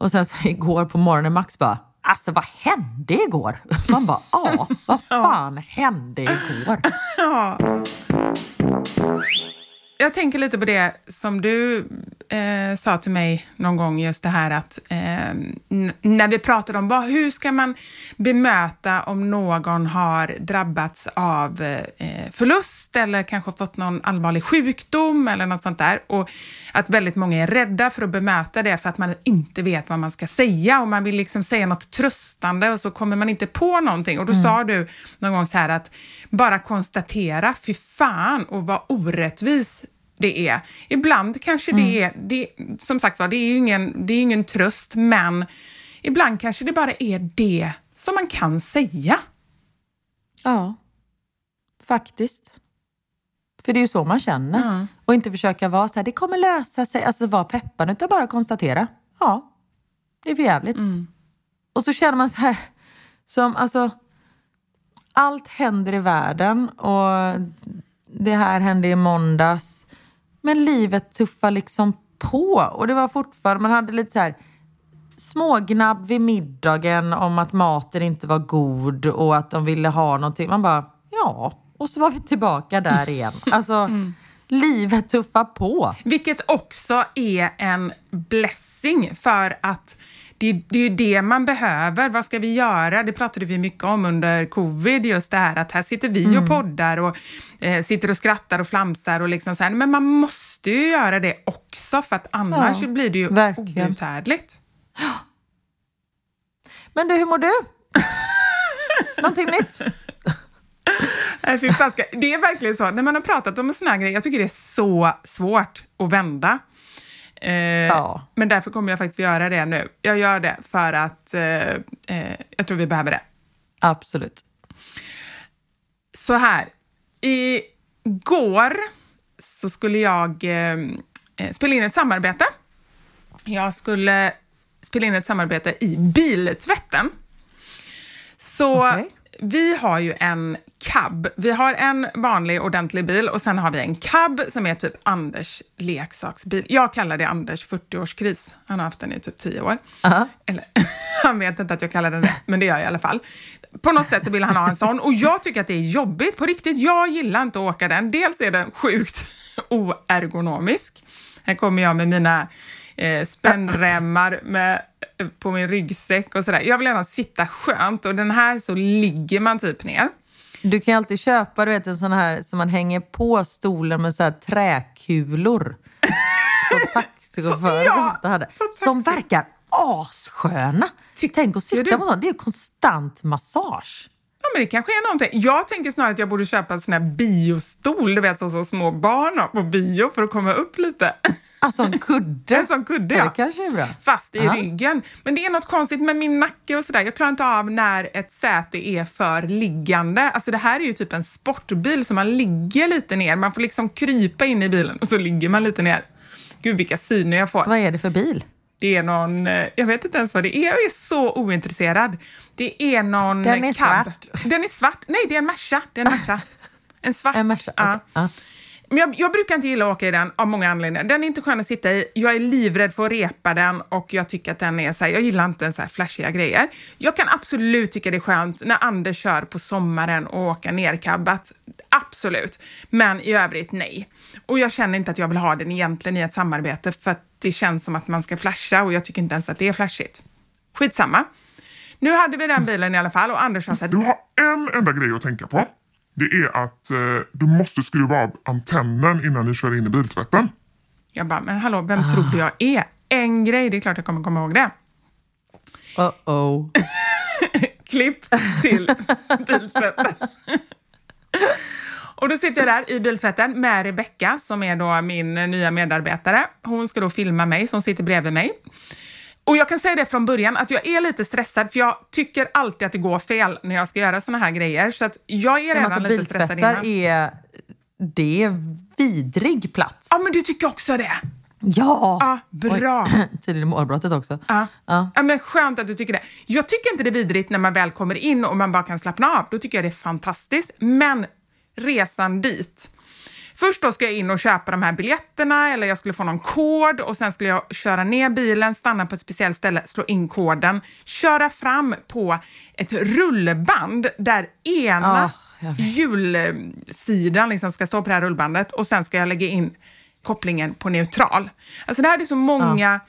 Och sen så igår på morgonen, Max bara, alltså vad hände igår? Man bara, ja, vad fan hände igår? Ja jag tänker lite på det som du eh, sa till mig någon gång, just det här att eh, när vi pratade om vad, hur ska man bemöta om någon har drabbats av eh, förlust eller kanske fått någon allvarlig sjukdom eller något sånt där. Och att väldigt många är rädda för att bemöta det för att man inte vet vad man ska säga och man vill liksom säga något tröstande och så kommer man inte på någonting. Och då mm. sa du någon gång så här att bara konstatera, fy fan och vad orättvis det är. Ibland kanske mm. det är, det, som sagt var, det är ju ingen, det är ingen tröst, men ibland kanske det bara är det som man kan säga. Ja, faktiskt. För det är ju så man känner. Mm. Och inte försöka vara så här, det kommer lösa sig, alltså vara peppande, utan bara konstatera. Ja, det är för jävligt. Mm. Och så känner man så här, som alltså, allt händer i världen och det här hände i måndags. Men livet tuffar liksom på och det var fortfarande, man hade lite så här smågnabb vid middagen om att maten inte var god och att de ville ha någonting. Man bara, ja, och så var vi tillbaka där igen. Alltså, mm. livet tuffar på. Vilket också är en blessing för att det, det är ju det man behöver. Vad ska vi göra? Det pratade vi mycket om under covid, just det här att här sitter vi mm. och poddar och eh, sitter och skrattar och flamsar och liksom så här. Men man måste ju göra det också för att annars ja, blir det ju verkligen. outhärdligt. Men du, hur mår du? Någonting nytt? Det är verkligen så. När man har pratat om en sån här grej, jag tycker det är så svårt att vända. Eh, ja. Men därför kommer jag faktiskt göra det nu. Jag gör det för att eh, eh, jag tror vi behöver det. Absolut. Så här, igår så skulle jag eh, eh, spela in ett samarbete. Jag skulle spela in ett samarbete i biltvätten. Så okay. vi har ju en cab. Vi har en vanlig ordentlig bil och sen har vi en cab som är typ Anders leksaksbil. Jag kallar det Anders 40-årskris. Han har haft den i typ 10 år. Uh -huh. Eller, han vet inte att jag kallar den det, men det gör jag i alla fall. På något sätt så vill han ha en sån och jag tycker att det är jobbigt. På riktigt, jag gillar inte att åka den. Dels är den sjukt oergonomisk. Här kommer jag med mina eh, spännremmar med, på min ryggsäck och sådär. Jag vill gärna sitta skönt och den här så ligger man typ ner. Du kan ju alltid köpa du vet, en sån här som man hänger på stolen med så här träkulor. Som taxichaufförer ja, hade. Som verkar assköna. Tänk att sitta på sånt. Det är ju konstant massage. Ja, men det kanske är någonting. Jag tänker snarare att jag borde köpa en sån här biostol, du vet så som små barn har på bio för att komma upp lite. Alltså en kudde? en sån kudde, ja. Det kanske är bra. Fast i Aha. ryggen. Men det är något konstigt med min nacke och sådär. Jag klarar inte av när ett säte är för liggande. Alltså det här är ju typ en sportbil så man ligger lite ner. Man får liksom krypa in i bilen och så ligger man lite ner. Gud vilka syner jag får. Vad är det för bil? Det är någon, eh, jag vet inte ens vad det är, jag är så ointresserad. Det är någon Den är cab. svart. Den är svart. Nej, det är en Merca. Det är en Merca. En svart. En Merca, okay. ja. Men jag, jag, brukar inte gilla att åka i den av många anledningar. Den är inte skön att sitta i. Jag är livrädd för att repa den och jag tycker att den är så här, jag gillar inte så här flashiga grejer. Jag kan absolut tycka det är skönt när Anders kör på sommaren och åka nerkabbat. Absolut. Men i övrigt nej. Och jag känner inte att jag vill ha den egentligen i ett samarbete för att det känns som att man ska flasha och jag tycker inte ens att det är flashigt. Skitsamma. Nu hade vi den bilen i alla fall och Anders sa så här, Du har en enda grej att tänka på. Det är att eh, du måste skruva av antennen innan ni kör in i biltvätten. Jag bara, men hallå, vem ah. tror du jag är? En grej, det är klart jag kommer komma ihåg det. Uh-oh. Klipp till biltvätten. Och då sitter jag där i biltvätten med Rebecka som är då min nya medarbetare. Hon ska då filma mig, så hon sitter bredvid mig. Och jag kan säga det från början att jag är lite stressad för jag tycker alltid att det går fel när jag ska göra såna här grejer. Så att jag är redan alltså, lite stressad innan. är det är vidrig plats. Ja, men du tycker också det? Ja! ja bra! Tydligen målbrottet också. Ja. Ja. ja. men skönt att du tycker det. Jag tycker inte det är vidrigt när man väl kommer in och man bara kan slappna av. Då tycker jag det är fantastiskt. Men resan dit. Först då ska jag in och köpa de här biljetterna eller jag skulle få någon kod och sen skulle jag köra ner bilen, stanna på ett speciellt ställe, slå in koden, köra fram på ett rullband där ena oh, hjulsidan liksom ska stå på det här rullbandet och sen ska jag lägga in kopplingen på neutral. Alltså det här är så många oh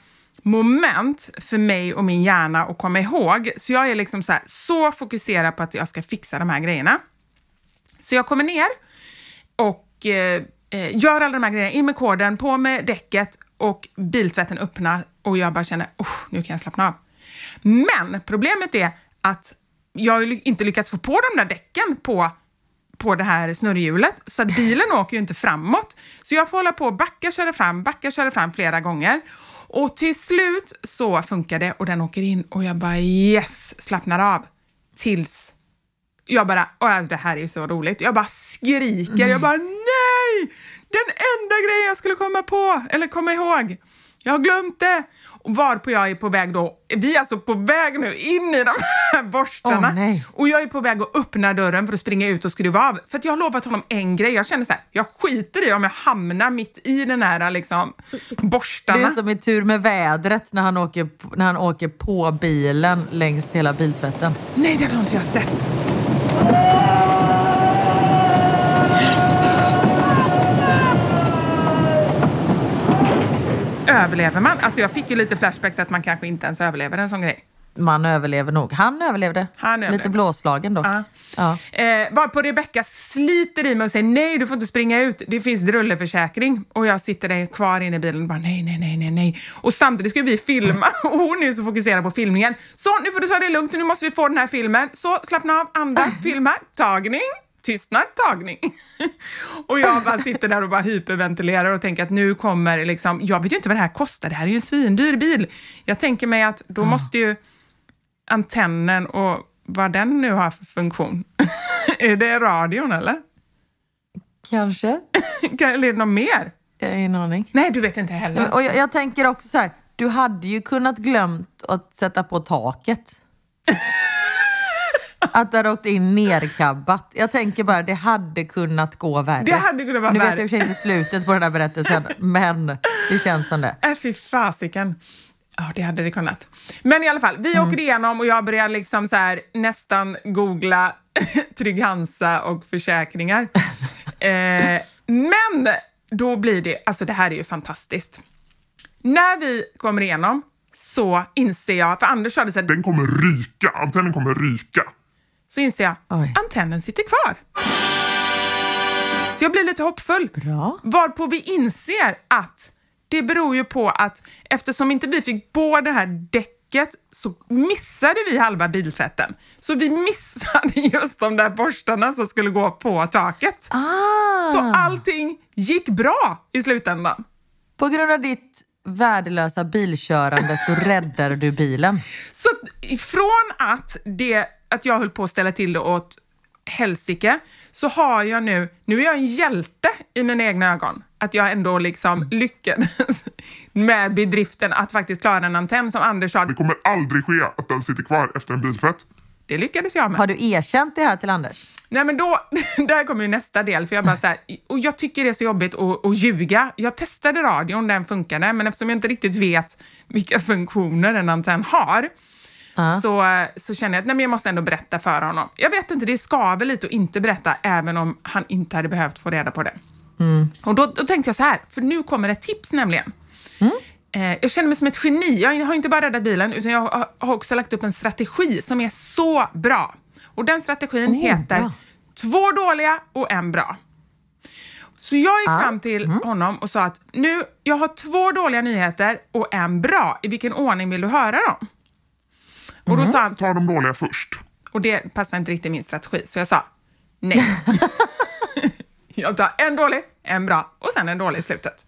moment för mig och min hjärna att komma ihåg. Så jag är liksom så, här, så fokuserad på att jag ska fixa de här grejerna. Så jag kommer ner och eh, eh, gör alla de här grejerna, in med koden, på med däcket och biltvätten öppnar och jag bara känner, oh, nu kan jag slappna av. Men problemet är att jag har inte lyckats få på de där däcken på, på det här snurrhjulet, så att bilen åker ju inte framåt. Så jag får hålla på och backa, köra fram, backa, köra fram flera gånger. Och till slut så funkar det och den åker in och jag bara yes, slappnar av. Tills jag bara, Åh, det här är ju så roligt. Jag bara skriker, mm. jag bara nej! Den enda grejen jag skulle komma på, eller komma ihåg. jag har glömt det. Och varpå jag är på väg då, vi är alltså på väg nu in i de här borstarna. Oh, och jag är på väg att öppna dörren för att springa ut och skruva av. För jag har lovat honom en grej. Jag känner så här, jag skiter i om jag hamnar mitt i den här liksom, borstarna. Det är som i tur med vädret när han åker, när han åker på bilen längs hela biltvätten. Nej, det har inte jag sett överlever man? Alltså jag fick ju lite flashbacks att man kanske inte ens överlever en sån grej. Man överlever nog. Han överlevde. Han överlevde. Lite blåslagen dock. Ja. Ja. Eh, varpå Rebecka sliter i mig och säger nej, du får inte springa ut. Det finns drulleförsäkring. Och jag sitter där kvar inne i bilen och bara nej, nej, nej, nej, nej. Och samtidigt ska vi filma och hon är så fokuserad på filmningen. Så nu får du ta det lugnt, nu måste vi få den här filmen. Så slappna av, andas, filma, tagning tystnad, tagning. och jag bara sitter där och bara hyperventilerar och tänker att nu kommer liksom, jag vet ju inte vad det här kostar, det här är ju en svindyr bil. Jag tänker mig att då mm. måste ju antennen och vad den nu har för funktion. är det radion eller? Kanske. eller är det något mer? Jag har ingen aning. Nej, du vet inte heller. Och jag, jag tänker också så här, du hade ju kunnat glömt att sätta på taket. Att det har åkt in nerkabbat. Jag tänker bara, det hade kunnat gå värre. Det hade kunnat vara nu vet jag inte slutet på den här berättelsen, men det känns som det. Äh, fy fasiken. Ja, det hade det kunnat. Men i alla fall, vi mm. åker igenom och jag börjar liksom så här, nästan googla Trygg-Hansa och försäkringar. eh, men då blir det, alltså det här är ju fantastiskt. När vi kommer igenom så inser jag, för Anders sa det så här, Den kommer ryka, antennen kommer ryka så inser jag, Oj. antennen sitter kvar. Så jag blir lite hoppfull. Bra. Varpå vi inser att det beror ju på att eftersom inte vi fick på det här däcket så missade vi halva biltvätten. Så vi missade just de där borstarna som skulle gå på taket. Ah. Så allting gick bra i slutändan. På grund av ditt värdelösa bilkörande så räddade du bilen. Så ifrån att det att jag höll på att ställa till det åt helsike, så har jag nu, nu är jag en hjälte i mina egna ögon. Att jag ändå liksom lyckades med bedriften att faktiskt klara en antenn som Anders sa. Det kommer aldrig ske att den sitter kvar efter en biltvätt. Det lyckades jag med. Har du erkänt det här till Anders? Nej men då, där kommer ju nästa del, för jag bara så här, och jag tycker det är så jobbigt att, att ljuga. Jag testade radion, den funkade, men eftersom jag inte riktigt vet vilka funktioner en antenn har, så, så känner jag att nej, men jag måste ändå berätta för honom. Jag vet inte, det skaver lite att inte berätta, även om han inte hade behövt få reda på det. Mm. Och då, då tänkte jag så här, för nu kommer ett tips nämligen. Mm. Eh, jag känner mig som ett geni. Jag har inte bara räddat bilen, utan jag har, har också lagt upp en strategi som är så bra. Och den strategin oh, heter bra. två dåliga och en bra. Så jag gick ah. fram till mm. honom och sa att nu, jag har två dåliga nyheter och en bra. I vilken ordning vill du höra dem? Och då mm. sa han... Ta de dåliga först. Och det passade inte riktigt min strategi, så jag sa nej. jag tar en dålig, en bra och sen en dålig i slutet.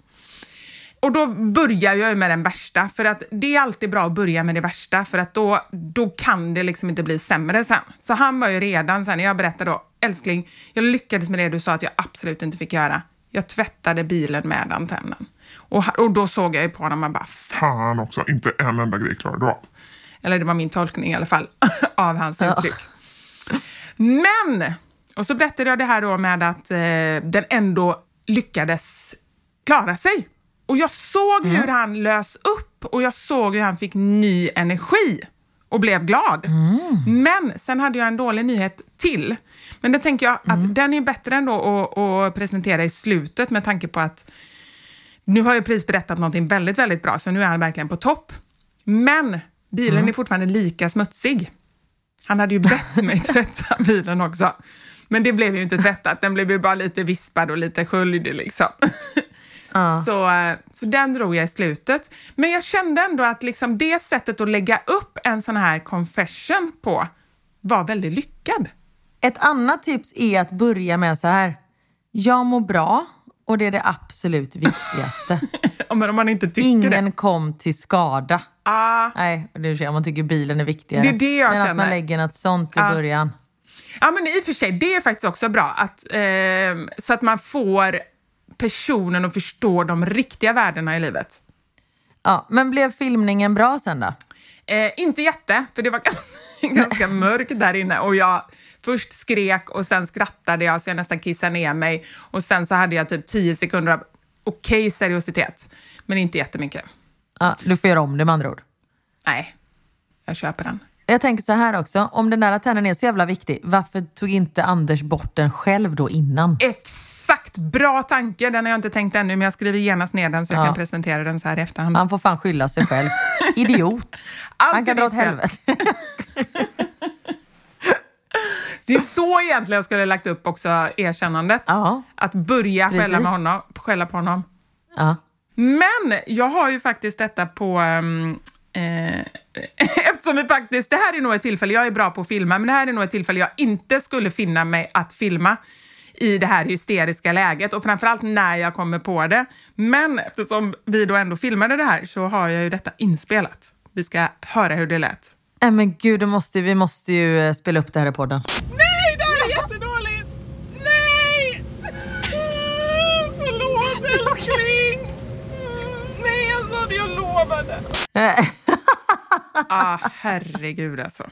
Och då börjar jag med den värsta, för att det är alltid bra att börja med det värsta, för att då, då kan det liksom inte bli sämre sen. Så han var ju redan sen, jag berättade då, älskling, jag lyckades med det du sa att jag absolut inte fick göra. Jag tvättade bilen med antennen. Och, och då såg jag ju på honom och bara... Fan också, inte en enda grej klarade du av. Eller det var min tolkning i alla fall av hans ja. uttryck. Men, och så berättade jag det här då med att eh, den ändå lyckades klara sig. Och jag såg mm. hur han lös upp och jag såg hur han fick ny energi och blev glad. Mm. Men sen hade jag en dålig nyhet till. Men det tänker jag att mm. den är bättre ändå att, att presentera i slutet med tanke på att nu har jag precis berättat någonting väldigt, väldigt bra, så nu är han verkligen på topp. Men Bilen mm. är fortfarande lika smutsig. Han hade ju bett mig tvätta bilen också. Men det blev ju inte tvättat, den blev ju bara lite vispad och lite sköljd liksom. Uh. Så, eh, så den drog jag i slutet. Men jag kände ändå att liksom det sättet att lägga upp en sån här confession på var väldigt lyckad. Ett annat tips är att börja med så här. Jag mår bra och det är det absolut viktigaste. men om man inte tycker Ingen det. kom till skada. Ah. Nej, det är man tycker bilen är viktigare. Det är det jag men känner. att man lägger något sånt i ah. början. Ja, men i och för sig, det är faktiskt också bra. Att, eh, så att man får personen att förstå de riktiga värdena i livet. Ja, men blev filmningen bra sen då? Eh, inte jätte, för det var ganska mörkt där inne och jag först skrek och sen skrattade jag så jag nästan kissade ner mig och sen så hade jag typ tio sekunder av okej okay seriositet, men inte jättemycket. Ja, du får göra om det med andra ord. Nej, jag köper den. Jag tänker så här också, om den där antennen är så jävla viktig, varför tog inte Anders bort den själv då innan? Exakt! Bra tanke! Den har jag inte tänkt ännu, men jag skriver genast ner den så jag ja. kan presentera den så här i efterhand. Han får fan skylla sig själv. Idiot! Han kan dra åt helvete. Det är så egentligen jag skulle lagt upp också erkännandet. Ja. Att börja skälla, med honom, skälla på honom. Ja. Men jag har ju faktiskt detta på... Um, eh, eftersom vi faktiskt, det här är nog ett tillfälle, jag är bra på att filma, men det här är nog ett tillfälle jag inte skulle finna mig att filma i det här hysteriska läget och framförallt när jag kommer på det. Men eftersom vi då ändå filmade det här så har jag ju detta inspelat. Vi ska höra hur det lät. Nej men gud, måste, vi måste ju eh, spela upp det här i podden. Nej, ah, herregud alltså.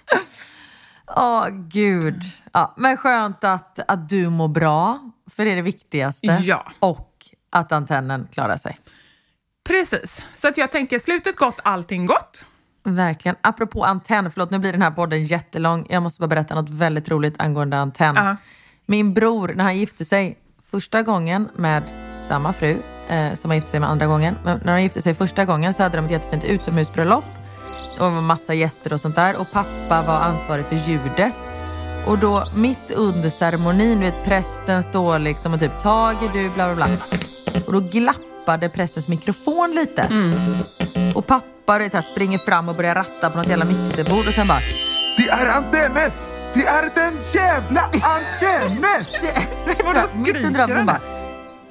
Åh, oh, gud. Ja, men skönt att, att du mår bra, för det är det viktigaste. Ja. Och att antennen klarar sig. Precis. Så att jag tänker slutet gott, allting gott. Verkligen. Apropå antenn, förlåt nu blir den här podden jättelång. Jag måste bara berätta något väldigt roligt angående antenn. Uh -huh. Min bror, när han gifte sig första gången med samma fru eh, som han gifte sig med andra gången. Men när han gifte sig första gången så hade de ett jättefint utomhusbröllop och det var massa gäster och sånt där och pappa var ansvarig för ljudet. Och då mitt under ceremonin, du vet prästen står liksom och typ tager du bla bla bla. Och då glappade prästens mikrofon lite. Mm. Och pappa vet, här, springer fram och börjar ratta på något jävla mixerbord och sen bara Det är antennet! Det är den jävla antennet! under öronen bara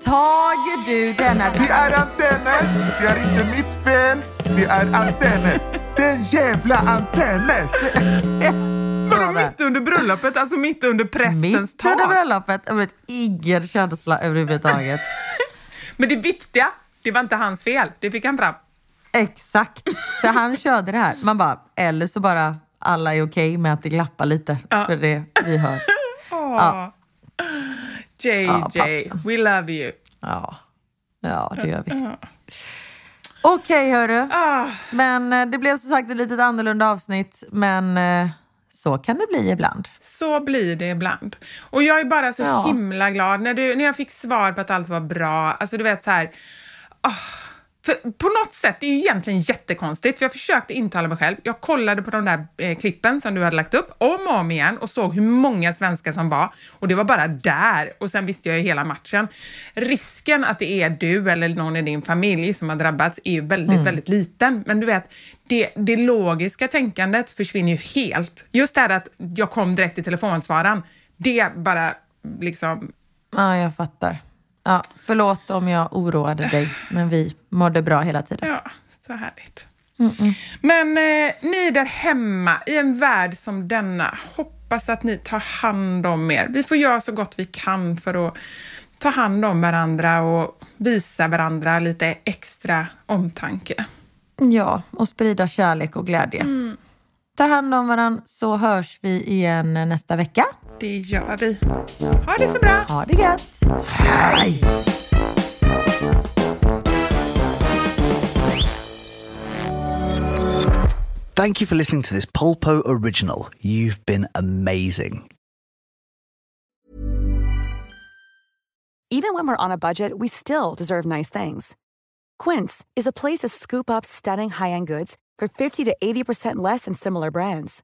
Tager du denna... Det är antennen! Det är inte mitt fel! Det är antennen! Den jävla antennen! Vadå mitt under bröllopet? Alltså mitt under prästens mitt tal? Mitt under bröllopet. Jag vet ingen känsla överhuvudtaget. Men det viktiga, det var inte hans fel. Det fick han fram. Exakt. Så han körde det här. Man bara, eller så bara alla är okej okay med att det glappar lite. Ja. För det vi hör. Ja. JJ, ja, we love you. Ja, ja det gör vi. Okej okay, hörru. Ah. Men eh, det blev som sagt ett lite annorlunda avsnitt. Men eh, så kan det bli ibland. Så blir det ibland. Och jag är bara så ja. himla glad när, du, när jag fick svar på att allt var bra. Alltså du vet så här. Oh för på något sätt, det är ju egentligen jättekonstigt, för jag försökte intala mig själv. Jag kollade på de där eh, klippen som du hade lagt upp om och om igen och såg hur många svenskar som var och det var bara där och sen visste jag ju hela matchen. Risken att det är du eller någon i din familj som har drabbats är ju väldigt, mm. väldigt liten. Men du vet, det, det logiska tänkandet försvinner ju helt. Just det här att jag kom direkt till telefonsvararen, det bara liksom... Ja, jag fattar. Ja, förlåt om jag oroade dig, men vi mådde bra hela tiden. Ja, så härligt. Mm -mm. Men eh, ni där hemma, i en värld som denna, hoppas att ni tar hand om er. Vi får göra så gott vi kan för att ta hand om varandra och visa varandra lite extra omtanke. Ja, och sprida kärlek och glädje. Mm. Ta hand om varandra så hörs vi igen nästa vecka. Det gör vi. Ha det så bra. Ha det gött. Hej. Thank you for listening to this Polpo original. You've been amazing. Even when we're on a budget, we still deserve nice things. Quince is a place to scoop up stunning high-end goods for 50 to 80% less than similar brands.